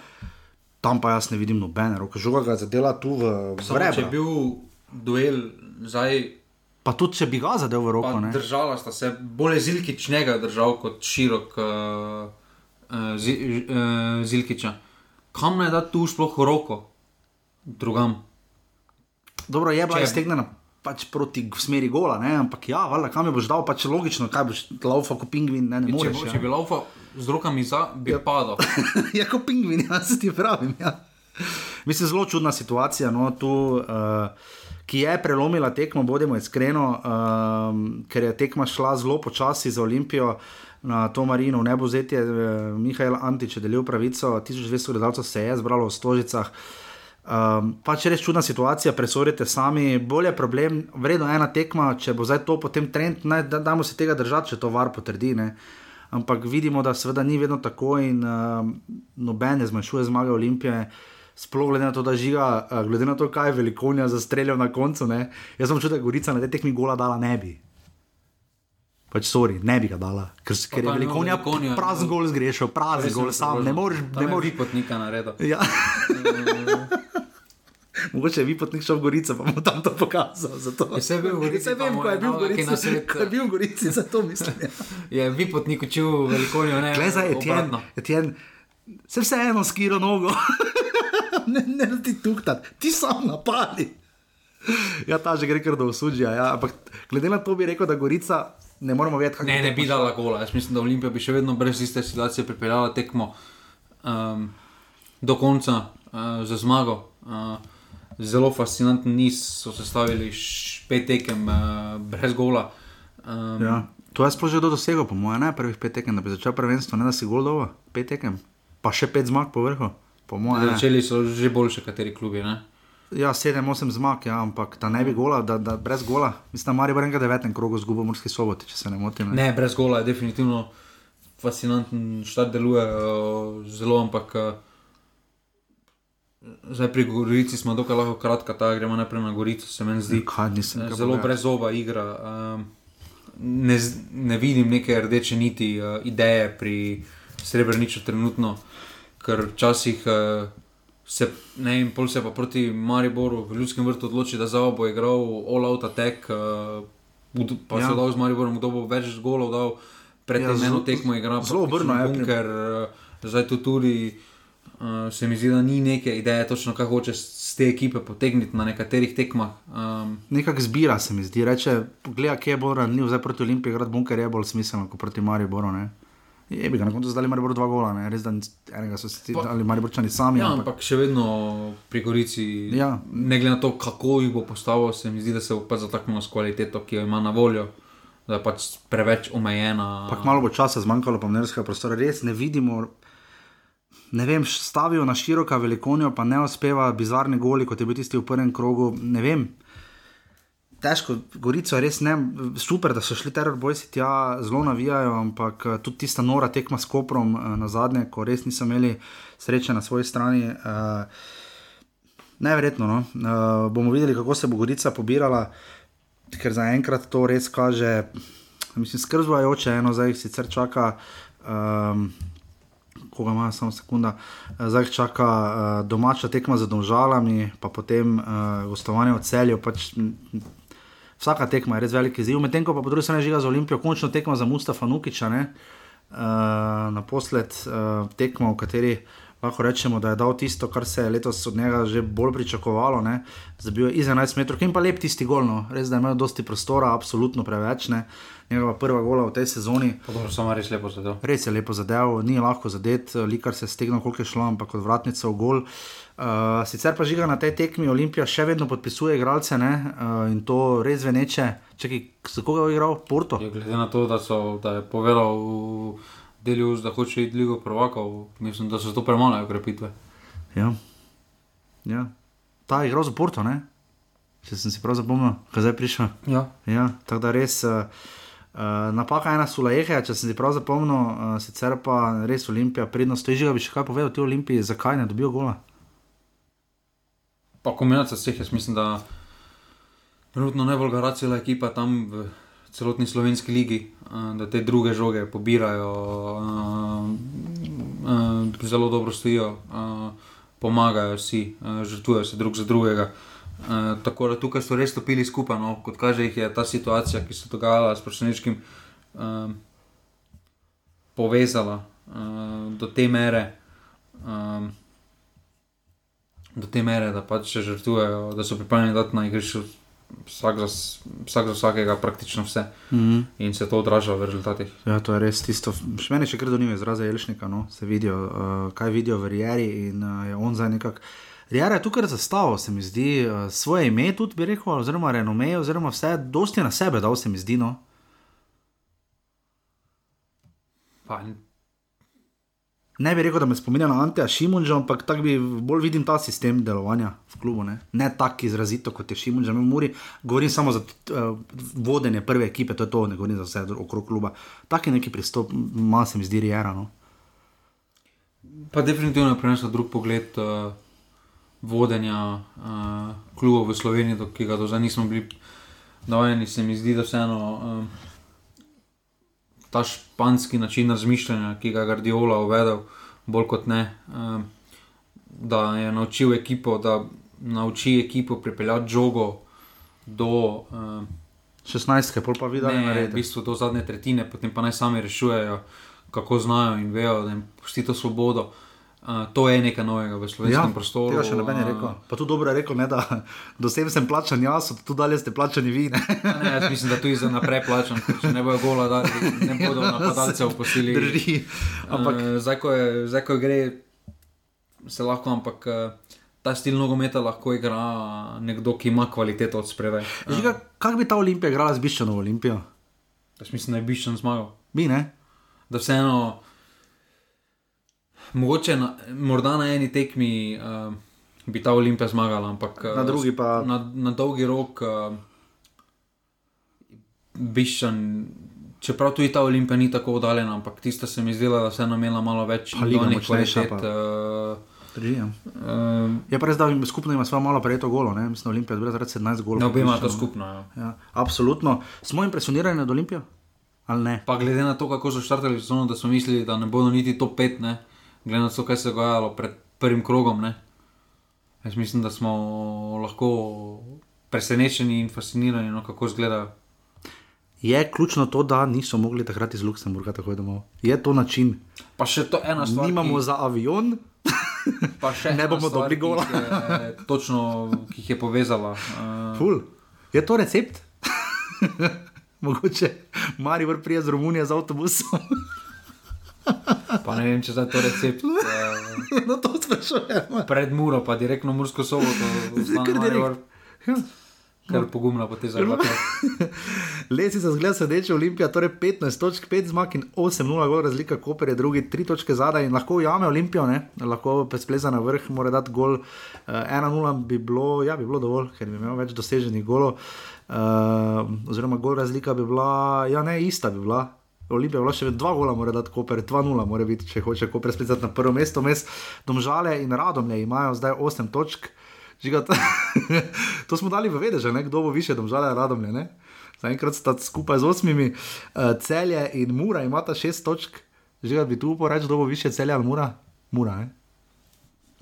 S1: tam pa jaz ne vidim nobene roke. Žoga ga je zadela tu v Zvrebe.
S2: Če je bil duel zdaj.
S1: Pa tudi, če bi ga zadev v roko.
S2: Držala sta se bolj zilkičnega držal kot širok uh, zi, uh, zilkiča. Kam naj da tu sploh roko, drugam?
S1: Dobro, je bila iztegnjena pač proti smeri gola, ne? ampak ja, valjda, kam je boš dal, pač logično, kaj boš laufa kot pingvin, ne, ne moreš.
S2: Če, bo, ja. če bi laufa z rokami za, bi ja. padal.
S1: ja, kot pingvin, jaz ti pravim. Ja. Mislim, zelo čudna situacija. No, tu, uh, ki je prelomila tekmo, bodimo iskreni, um, ker je tekma šla zelo počasi za Olimpijo. Na to marino, ne bo zeti, eh, Mihajl Antič je delil pravico, 1200 gledalcev se je zbralo v Stožicah. Um, pač res čudna situacija, presorite sami, bolje problem, vredno ena tekma, če bo zdaj to potem trend, naj da, damo se tega držati, če to var potrdi. Ne? Ampak vidimo, da seveda ni vedno tako in um, nobene zmanjšuje zmage Olimpije. Sploh glede na to, da žiga, uh, glede na to, kaj je velikonja zastreljal na koncu. Ne? Jaz sem čutil, da Gorica na te tekmi gola dala ne bi. Pač, sorry, ne bi ga dala, ker, ker je velikonja prazen gol zgrešil, prazen gol sam, ne moreš. Ne moreš
S2: potnika narediti.
S1: Ja. Mogoče vi potnik šel v Gorico, pa bomo tam to pokazali.
S2: Ja, se je bil v Gorici.
S1: Se vem, ko je bil v Gorici. Ko je bil v Gorici, zato mislim.
S2: Ja, ja vi potnik učil velikonjo, ne.
S1: Glej, zdaj je tjen. tjen se vseeno skiro nogo. ne, ne, ti tuktat, ti sam napadi. Ja, ta že gre kar do usudžja. Ja. Ampak glede na to bi rekel, da Gorica ne moramo vedeti,
S2: kako. Ne, ne bi dala gola. Jaz mislim, da Olimpija bi še vedno brez iste situacije pripeljala tekmo um, do konca uh, za zmago. Uh, zelo fascinanten niz so sestavili, pet tekem uh, brez gola. Um,
S1: ja. To je sploh že do dosega, po mojem, ne prvih pet tekem, da bi začel prvenstvo, ne da si gol dovo, pet tekem, pa še pet zmag po vrhu.
S2: Začeli so že boljše, kateri klubi. Ne?
S1: Ja, sedem, osem zmag, ja, ampak da ne bi gola, da, da brez gola. Mislim, da Marijo Brenga devetem krogu zgubo morski soboti, če se ne motim.
S2: Ne? ne, brez gola je definitivno fascinanten, štart deluje uh, zelo, ampak uh, zdaj pri Gorici smo dokaj lahko kratka, ta gremo naprej na Gorico, se meni zdi.
S1: Kaj, nisem,
S2: kaj zelo brez oba igra. Uh, ne, ne vidim neke rdeče niti uh, ideje pri Srebrniču trenutno ker včasih uh, se ne in pol se pa proti Mariboru v ljudskem vrtu odloči, da za obo je igral all out attack, uh, pa ja. se dal z Mariborom, kdo bo več golov dal, pred ja, eno tekmo igra.
S1: Zelo obrno
S2: je. Ker uh, zdaj tu tudi uh, se mi zdi, da ni neke ideje, točno kaj hoče z te ekipe potegniti na nekaterih tekmah. Um,
S1: Nekako zbira se mi zdi, reče, gledaj, kje je bolj ranljiv, zdaj proti Olimpiji, grad bunker je bolj smiselno kot proti Mariboru. Ne? Je bi ga na koncu zdali Maribor dva gola, ne? res da enega so si ali Mariborčani sami.
S2: Ja, ampak, ampak še vedno pri Gorici, ja. ne glede na to, kako jih bo postavil, se mi zdi, da se bo pa zataknilo s kvaliteto, ki jo ima na voljo. Da je pač preveč omejena.
S1: Pak malo bo časa zmanjkalo, pa mnerskega prostora, res ne vidimo. Ne vem, stavijo na široka velikonijo, pa ne uspeva bizarni goli, kot je bil tisti v prvem krogu. Ne vem, težko, Gorico je res ne, super, da so šli terorbojci tja, zelo navijajo, ampak eh, tudi tista nora tekma s Koprom eh, na zadnje, ko res niso imeli sreče na svoji strani. Uh, Neverjetno. No? Bomo videli, kako se bo Gorica pobirala, ker zaenkrat to res kaže, mislim, skrbzvajoče, eno zdaj jih sicer čaka. Um, Koga ima, samo sekunda, zdaj čaka uh, domača tekma z domžalami, pa potem uh, gostovanje v celju. Pač, vsaka tekma je res velik izziv, medtem ko pa po drugi strani žiga za Olimpijo, končno tekma za Mustafa Nukiča, uh, naposled uh, tekma, v kateri lahko rečemo, da je dal tisto, kar se je letos od njega že bolj pričakovalo, da bi bil iz 11 metrov, in pa lep tisti gol, no. res da je imel dosti prostora, absolutno preveč. Ne. Njegova prva gola v tej sezoni.
S2: Res, lepo
S1: res je lepo zadev, ni lahko zadet, likar se je stegnil, koliko je šlo, ampak kot vratnica v gol. Uh, Uh, sicer pa žiga na tej tekmi Olimpija še vedno podpisuje igralce uh, in to res veneče. Čekaj, za koga je igral Porto?
S2: Je, glede na to, da, so, da je povedal v delu, da hoče iti Ligo Provokov, mislim, da so to premalo ukrepitve.
S1: Ja. ja. Ta je igral za Porto, ne? če sem si prav zapomnil, kaj zdaj prišel.
S2: Ja.
S1: ja tako da res. Uh, Uh, napaka ena sulajeha, če sem si prav zapomnil, uh, sicer pa res Olimpija, prednost, da bi še kaj povedal ti Olimpiji, zakaj ne dobijo gola
S2: pa kombinacija vseh, jaz mislim, da je najbolj garacijala ekipa tam v celotni slovenski ligi, uh, da te druge žoge pobirajo, uh, uh, zelo dobro stojijo, pomagajo si, žrtvujejo se drug za drugega. Tako da tukaj so res stopili skupaj, no, kot kaže, je ta situacija, ki se je dogajala s prošnečkim, povezala do te mere. Uh, do te mere, da pač se žrtvujejo, da so pripravljeni dati na igrišču vsak, vsak za vsakega, praktično vse. Mm -hmm. In se to odraža v rezultatih.
S1: Ja, to je res tisto. Še meni še kar donime izraze Jelšnika, no? se vidijo, uh, kaj vidijo v Rijeri in uh, je on zdaj nekako. Rijera je tukaj zastavil, se mi zdi, uh, svoje ime tudi, bi rekel, oziroma renome, oziroma vse, dosti na sebe dal, se mi zdi. No?
S2: Pa,
S1: ne bi rekel, da me spominja na Anteja Šimunža, ampak tako bi bolj videl ta sistem delovanja v klubu. Ne, ne tako izrazito kot je Šimunža, mi mori, govorim samo za uh, vodenje prve ekipe, to je to, ne govorim za vse okrog kluba. Tak je neki pristop, malo se mi zdi rijera. No.
S2: Pa definitivno je prenesel drug pogled uh, vodenja uh, kluba v Sloveniji, ki ga do zdaj nismo bili navajeni, se mi zdi, da vseeno. Uh, ta španski način razmišljanja, ki ga je Guardiola uvedel, bolj kot ne, um, da je naučil ekipo, da nauči ekipo pripeljati žogo do. Um,
S1: 16, pol pa videl, da
S2: je v bistvu do zadnje tretjine, potem pa naj sami rešujejo, kako znajo in vejo, da jim pustijo svobodo. Uh, to je nekaj novega v slovenskem ja, prostoru.
S1: Tega še ne bi rekel. Pa tu dobro je rekel, ne, da dosem sem plačan jaz, tu dalje ste plačani vi.
S2: Ne? Ne, jaz mislim, da tu je za naprej plačan, če ne bojo gola, da ne bodo napadalcev posili.
S1: Drži.
S2: Ampak uh, zdaj, ko je, zdaj, ko gre, se lahko, ampak. Uh, Ta stil nogometa lahko igra nekdo, ki ima kvaliteto od spredaj.
S1: Kaj bi ta Olimpija igrala z Biščanom Olimpijo?
S2: Jaz mislim, da je Biščan zmagal.
S1: Mi ne.
S2: Da vseeno mogoče na, morda na eni tekmi uh, bi ta Olimpija zmagala, ampak
S1: na drugi pa.
S2: Na, na dolgi rok uh, biščan. Čeprav tudi ta Olimpija ni tako oddaljena, ampak tista se mi zdela, da se je imela malo več
S1: ljudi, kvalitet. Uh, Uh, je pa res, da skupno ima svoje malo prejeto golo, ne? mislim, Olimpija je bila 17 golov.
S2: Ne, obi ima to skupno. Ja.
S1: Ja, absolutno. Smo impresionirani nad Olimpijo?
S2: Pa glede na to, kako so štartali sezono, da smo mislili, da ne bodo niti top 5, ne? Glede na to, kaj se je dogajalo pred prvim krogom. Ne? Jaz mislim, da smo lahko presenečeni in fascinirani, no, kako izgleda.
S1: Je ključno to, da niso mogli takrat iz Luksemburga tako domov. Je to način.
S2: Pa še to ena stvar.
S1: Nimamo ki... za avion.
S2: Pa še
S1: ne bomo dobri gola.
S2: Točno, ki jih je povezala.
S1: Uh... Je to recept? Mogoče Marijo prije z Romunijo z avtobusom.
S2: Pa ne vem, če za to recept.
S1: Uh, no, to sprašujem.
S2: Pred Muro, pa direktno Mursko soboto. Kar pogumno poteza.
S1: Lesi za zgled sedeče Olimpija, torej 15 točk, 5 zmag in 8-0 gol razlika, Koper je drugi, 3 točke zadaj in lahko ujame Olimpijo, ne? lahko prespleza na vrh, mora dati gol. Uh, eh, 1-0 bi bilo, ja, bi bilo dovolj, ker bi imel več doseženih golov. Uh, oziroma, gol razlika bi bila, ja, ne, ista bi bila. Olimpija, bila še dva gola, mora dati Koper, 2-0, mora biti, če hoče Koper spletati na prvo mesto. Mes Domžale in Radomlje imajo zdaj 8 točk. To smo dali v vedeže, kdo bo više, Domžale in Radomlje. Zaenkrat sta skupaj z osmimi, uh, celje in mura imata 6 točk. Žiga, bi tu uporabljal, kdo bo više, celje ali mura? Mura, ne?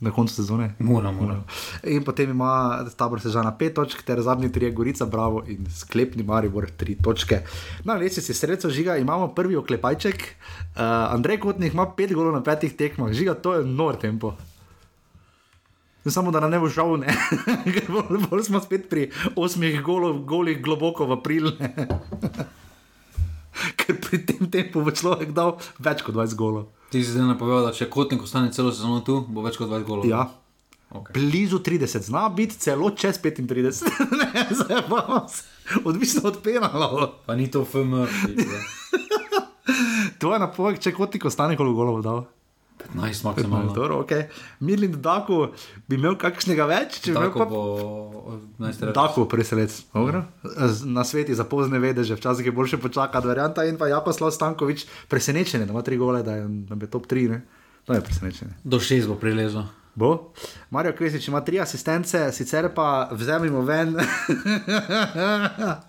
S1: Na koncu sezone.
S2: Mora, mora.
S1: In potem ima tabor sežana pet točk, ter zadnji tri je Gorica, Bravo in sklepni Maribor tri točke. Na lesi si sredstvo žiga, imamo prvi oklepajček. Uh, Andrej Kotnik ima pet golov na petih tekmah, žiga, to je nor tempo. Samo da nam ne bo žal, ne. bolj smo spet pri osmih golov, golih globoko v april. Ker pri tem tempu bo človek dal več kot 20 golov.
S2: Ti si zdaj napovedal, da če kotnik ostane celo sezono tu, bo več kot 20 golov.
S1: Ja. Okay. Blizu 30, zna biti celo čez 35, ne, zdaj pa odvisno od penala.
S2: Pa ni to FM.
S1: to je napoved, če kotnik ostane, koliko golov bo dal.
S2: 15, maksimalno.
S1: Okay. Mirlin Dako bi imel kakšnega več, če bi
S2: imel pa...
S1: Dako preselec. Na sveti za pozne vede, že včasih je boljše počakati. Varianta in pa Jakoslav Stankovič presenečen, da ima tri gole, da je, da je top 3. Ne? To je presenečenje.
S2: Do 6 bo prilezel.
S1: Bo. Marijo Kvesič ima tri asistence, sicer pa vzemimo ven.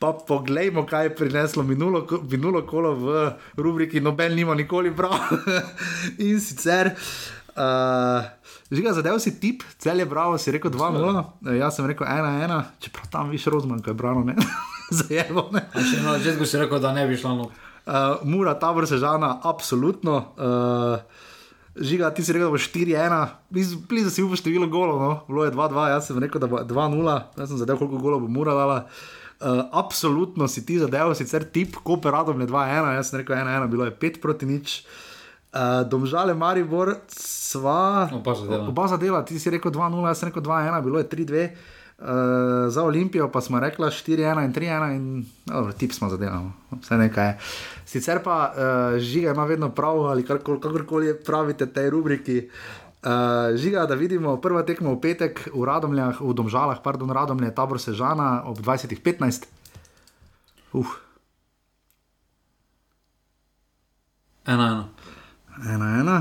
S1: Pa poglejmo, kaj je prineslo minulo, minulo kolo v rubriki Nobel nima nikoli prav. In sicer, uh, že ga zadev si tip, cel je bravo, si rekel 2-0, jaz sem rekel 1-1, čeprav tam viš rozman, kaj je brano, ne. Zajemo.
S2: Še na začetku si rekel, da ne bi šlo.
S1: Uh, Mura, tabor se žana, absolutno. Uh, Žiga, ti si rekel, da bo 4-1, blizu si upaš število golov, no? bilo je 2-2, jaz sem rekel, da bo 2-0, jaz sem zadev, koliko golov bo Mura dala. Uh, absolutno si ti zadeval, sicer tip, ko je radom je 2-1, jaz sem rekel 1-1, bilo je 5 proti nič. Uh, domžale Maribor, sva. Oba zadela, ti si rekel 2-0, jaz sem rekel 2-1, bilo je 3-2. Uh, za Olimpijo pa smo rekli 4-1 in 3-1, in dobro, tip smo zadevali, no. vse nekaj je. Sicer pa uh, žiga ima vedno prav, ali kakorkoli pravite tej rubriki. Uh, žiga, da vidimo prvo tekmo v petek v Radomljah, v Domžalah, pardon, Radomlje, tabor Sežana ob 20.15. Uf.
S2: Ena, ena.
S1: Ena, ena.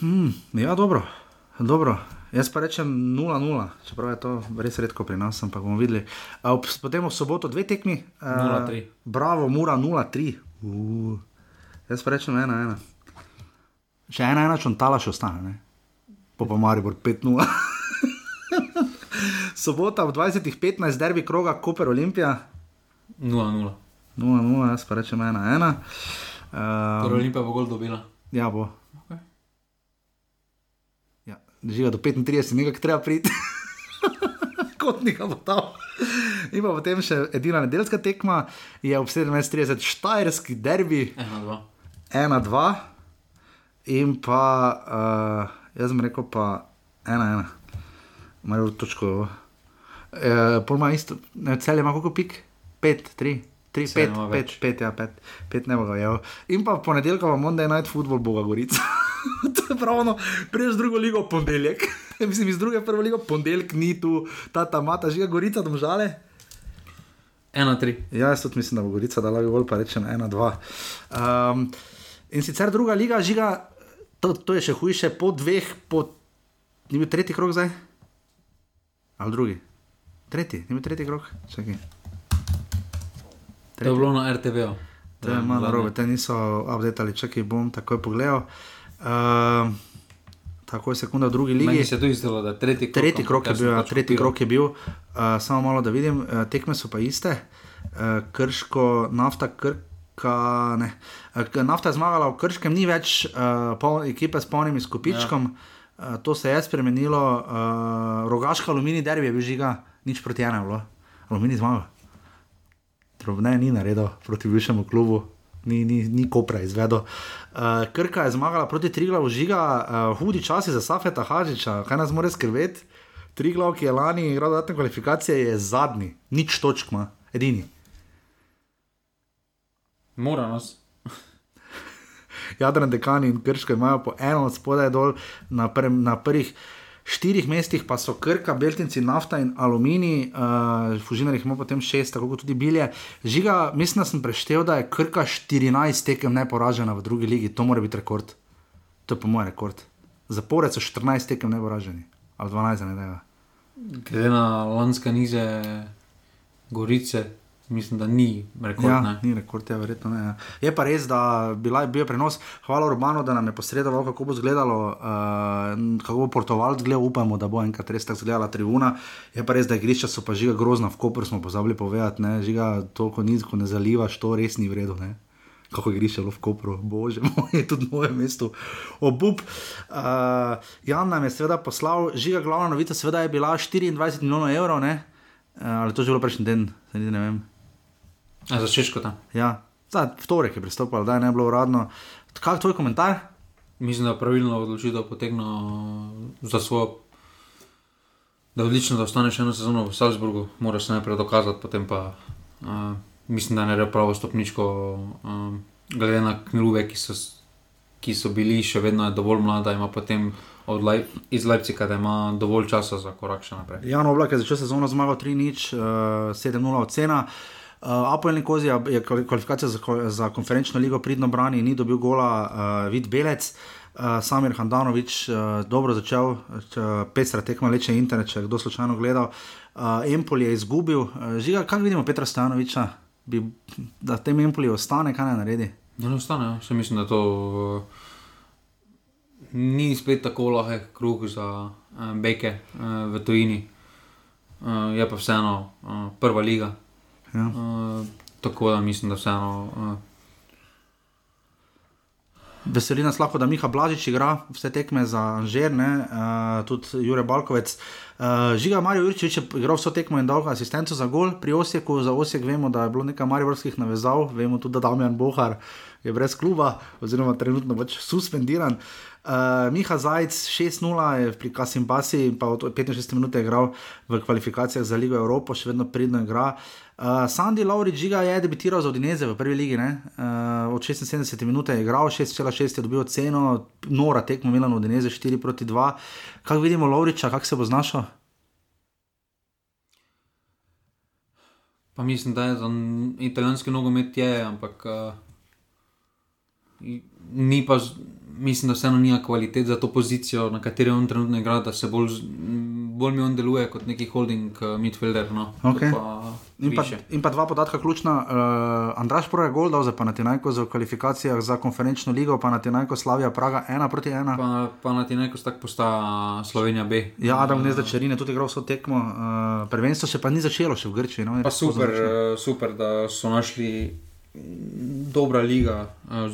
S1: Hmm, ja, dobro. dobro. Jaz pa rečem 0-0, čeprav je to res redko pri nas, ampak bomo videli. Uh, potem v soboto dve tekmi.
S2: Uh, 0-3.
S1: Bravo, mura 0-3. Uh, jaz pa rečem 1-1. Še ena, ena čontala še ostane, ne? po pa mari bo 5-0. Sobota v 20.15, derbi kroga, Koper Olimpija.
S2: 0-0.
S1: 0-0, jaz pa rečem 1-1.
S2: Um, Olimpija bo gol dobila.
S1: Ja, bo. Ja, žiga do 35, nekaj treba priti. Kot nekaj bo tam. In pa potem še edina nedeljska tekma je ob 17.30 štajerski derbi.
S2: 1-2.
S1: 1-2. In pa, uh, jaz sem rekel, pa ena, ena, malo točko. E, Pojma isto, cel ima koliko pik? Pet, tri, tri pet, pet, pet, ja, pet, pet ne bo ga jeval. In pa ponedeljka vam Monday Night Football bo ga gorica. to je pravno, prej z drugo ligo ponedeljek. Mislim, iz druge prve ligo ponedeljek ni tu, ta ta mata, žiga gorica, domžale.
S2: Ena, tri.
S1: Ja, jaz tudi mislim, da bo gorica dala gol, pa rečem ena, dva. Um, in sicer druga liga, žiga to, to je še hujše, po dveh, po, ni bil tretji krok zdaj? Ali drugi? Tretji, ni bil tretji krok, čakaj.
S2: To je bilo na RTV.
S1: To je malo narobe, te niso updated, čakaj, bom takoj pogledal. Uh, tako je sekunda v drugi ligi.
S2: Meni se je to izdelo, da tretji krok,
S1: tretji krok je bil. Ja, tretji krok je bil, uh, samo malo da vidim, uh, tekme so pa iste. Uh, krško, nafta, krk. Ka, Nafta je zmagala v Krškem, ni več uh, pol, ekipe s polnim izkupičkom. Ja. Uh, to se je spremenilo, uh, rogaška aluminij derbi je bil žiga, nič proti enemu, aluminij zmaga. Drobne ni naredil proti višjemu klubu, ni, ni, ni kopra izvedel. Uh, Krka je zmagala proti Triglavu, žiga, uh, hudi časi za Safeta Hažiča, kaj nas mora skrbeti. Triglav, ki je lani igral dodatne kvalifikacije, je zadnji, nič točk ima, edini.
S2: Mora nas.
S1: Jadran, dekani in krško imajo po eno od spodaj dol na, prv, na prvih štirih mestih pa so krka, beltinci, nafta in aluminij, uh, fužinar jih ima potem šest, tako kot tudi bilje. Žiga, mislim, da sem preštel, da je krka 14 tekem neporažena v drugi ligi, to mora biti rekord. To je po mojem rekord. Zapored so 14 tekem neporaženi, ali 12 ne da.
S2: Glede na lanske nize, gorice, Mislim, da ni rekord.
S1: Ja, ni rekord, ja, verjetno ne. Ja. Je pa res, da bila, bil je prenos. Hvala Urbano, da nam je posredoval, kako bo izgledalo, uh, kako bo Portugal gledal. Upamo, da bo enkrat res tako izgledala tribuna. Je pa res, da igrišča so pa žiga grozna, v Koperu smo pozabili povedati, ne, žiga toliko nizko ne zalivaš, to res ni vredno. Kako je grišče v Koperu, bože moj, tudi moje mesto, obup. Uh, Jan nam je seveda poslal, žiga glavna novica, seveda je bila 24 milijonov evrov, uh, ali to že bilo prejšnji den, ne vem.
S2: A za češko tam?
S1: Ja, za vtorek je pristopil, da je ne bilo uradno. Kaj je tvoj komentar?
S2: Mislim, da je pravilno odločitev potegnil za svojo. Da je odlično, da ostaneš eno sezono v Salzburgu, moraš se najprej dokazati, potem pa uh, mislim, da ne gre pravo stopničko, uh, glede na knjige, ki, ki so bili še vedno dovolj mlada, ima potem Laj, iz Leipziga, da ima dovolj časa za korak še naprej.
S1: Jan Oblak je začel sezono zmagal 3-0, uh, 7-0 ocena. Uh, Apple Nikozi je kvalifikacija za, za konferenčno ligo pridno brani, ni dobil gola, uh, vid Belec. Uh, Samir Handanovič uh, dobro začel, uh, Petra tekma leče internet, če kdo slučajno gledal. Uh, Empol je izgubil, uh, žiga, kaj vidimo Petra Stanoviča, bi, da tem Empoli ostane, kaj ne naredi?
S2: Da ne ostane, ja. se mislim, da to uh, ni spet tako lahek kruh za uh, beke uh, v tujini. Uh, je pa vseeno uh, prva liga. Ja. Uh, tako da mislim, da vseeno. Uh,
S1: Veseli nas lahko, da Miha Blažič igra vse tekme za Anžer, uh, tudi Jure Balkovec. Uh, Žiga Marijo Jurčič je igral vso tekmo in dolgo asistenco za gol pri Osijeku. Za Osijek vemo, da je bilo nekaj marivorskih navezav, vemo tudi, da Damjan Bohar je brez kluba, oziroma trenutno pač suspendiran. Uh, Miha Zajec 6-0 je pri Kasim Basi, pa od 65 minut je igral v kvalifikacijah za Ligo Evropo, še vedno pridno igra. Uh, Sandy Lauri Giga je debitiral za Odineze v prvi ligi, uh, od 76 minut je igral, 6,6 je dobil ceno, nora tekmo Milan Odineze 4 proti 2. Kaj vidimo Lauriča, kako se bo znašel?
S2: Pa mislim, da je za italijanski nogomet je, ampak uh, ni pa mislim, da vseeno nima kvalitet za to pozicijo, na kateri on trenutno igra, da se bolj, bolj mi on deluje kot neki holding uh, midfielder. No.
S1: Okay. Pa in, pa, in pa dva podatka ključna. Uh, Andraš Pro je gol dal za Panatinajko za kvalifikacijah za konferenčno ligo, Panatinajko Slavija Praga 1 proti 1.
S2: Pa, Panatinajko tako postaja Slovenija B.
S1: Ja, Adam uh, Gnezda Čerine tudi igral vso tekmo. Uh, prvenstvo se pa ni začelo še v Grčiji. No,
S2: pa super, super, da so našli dobra liga. Uh,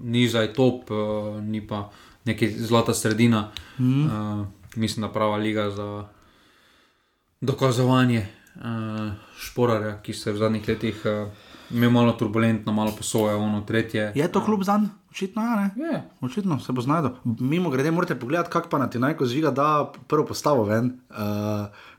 S2: ni zdaj top, uh, ni pa neki zlata sredina. Mm. Uh, mislim, da prava liga za dokazovanje uh, šporarja, ki se je v zadnjih letih uh, imel malo turbulentno, malo posoje, ono tretje.
S1: Je to kljub zanj? Očitno, ja,
S2: je.
S1: Očitno se bo znašel. Mimo grede, morate pogledati, kako pa na ti najko zviga, da prvo postavo ven, uh,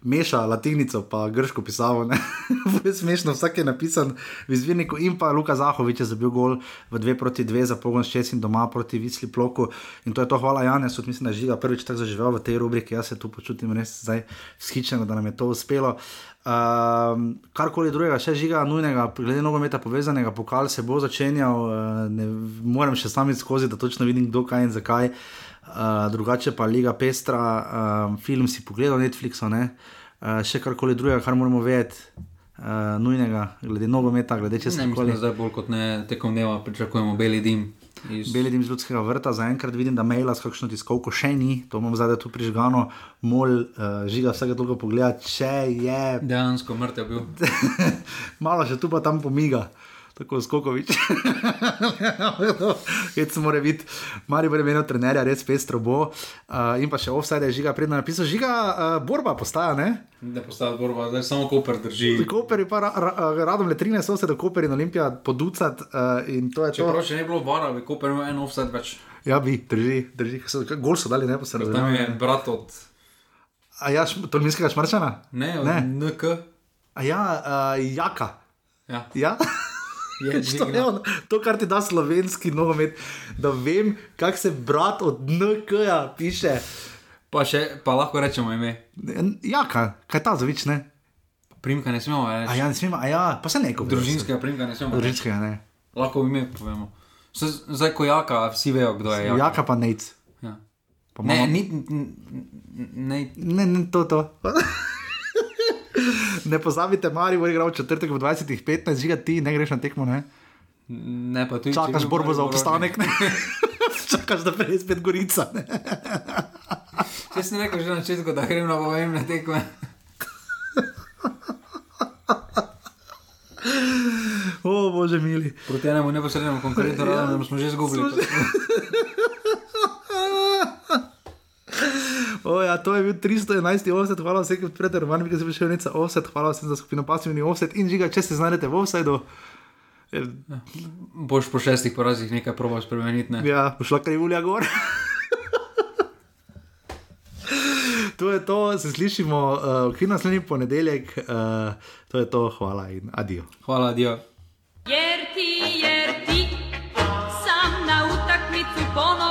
S1: meša latinico, pa grško pisavo. Je smešno, vsak je napisan v izvirniku. In pa Luka Zahovič je zabil gol v 2 proti 2 za pogon šest in doma proti Visli Ploku. In to je to, hvala Janesu, mislim, da je žiga prvič tako zaživel v tej rubriki. Jaz se tu počutim res zdaj skičeno, da nam je to uspelo. Uh, karkoli drugega, še žiga, nujnega, glede nogometa povezanega, pokal se bo začenjal, uh, ne morem še sam skozi, da točno vidim, kdo kaj in zakaj. Uh, drugače pa Liga Pestra, uh, film si pogledal Netflixu, ne? uh, še karkoli drugega, kar moramo vedeti. Uh, nujnega, glede nogometa, glede če se
S2: lahko. Zdaj bolj kot ne tekom dneva pričakujemo beli dim.
S1: Iz... Beli dim z ljudskega vrta, zaenkrat vidim, da maila s kakšno tiskovko še ni, to imam zdaj tu prižgano, mol uh, žiga vsega toliko pogleda, če je.
S2: Dejansko mrtev bil.
S1: Malo še tu pa tam pomiga. Tako skokovič. Jaz sem moral biti, mari bo imel trenerja, res pestro bo. Uh, in pa še offside je žiga predno napisal, žiga uh, borba postaja, ne?
S2: Ne postaja borba, zdaj samo Koper drži.
S1: Koper je pa ra, ra, radom le 13, so se do Koper in Olimpija poducat uh, in to je
S2: Če to. Če ne bi bilo vara, bi Koper imel en offside več.
S1: Ja, bi, drži, drži. Gol so dali neposredno.
S2: Tam je brat od.
S1: A ja, Tolminskega šmrčana?
S2: Ne, ne. NK.
S1: A ja, uh, jaka.
S2: Ja.
S1: ja? Je, on, to, kar ti da slovenski nogomet, da vem, kako se brat od NK-ja piše.
S2: Pa, še, pa lahko rečemo ime.
S1: Ja, kaj, kaj ta zavič, ne?
S2: Primka ne smemo
S1: reči. A ja, ne smemo, a ja, pa se neko.
S2: Družinskega primka ne smemo.
S1: Družinskega ne.
S2: Lahko ime povemo. Zdaj, ko jaka, vsi vejo, kdo je. Jaka,
S1: jaka pa nec.
S2: Ja. Ne, ni, ne,
S1: ne, ne, to, to. ne pozabite, Mari bo igral četrtek v 20-15, žiga ti, ne greš na tekmo. Ne,
S2: ne pa tudi.
S1: Čakaš borbo za obstanek, ne. Čakaš, da prej spet gorica.
S2: Če si rekel že na začetku, da grem na pomembne tekme.
S1: O, bože, mili.
S2: Proti enemu neposrednemu konkurentu, ja. da smo že izgubili.
S1: O, ja, to je bil 311 offset, hvala vsem, ki ste pred romanom, ki ste prišli v neca offset, hvala vsem za skupino pasivni offset in žiga, če se znajdete v offsetu.
S2: Ja. Boš po šestih porazih nekaj probal spremeniti. Ne?
S1: Ja, pošla krivulja gor. to je to, se slišimo, uh, ki naslednji ponedeljek, uh, to je to, hvala in adijo.
S2: Hvala, adijo.
S3: Jer ti, jer ti, sam na utakmicu ponovo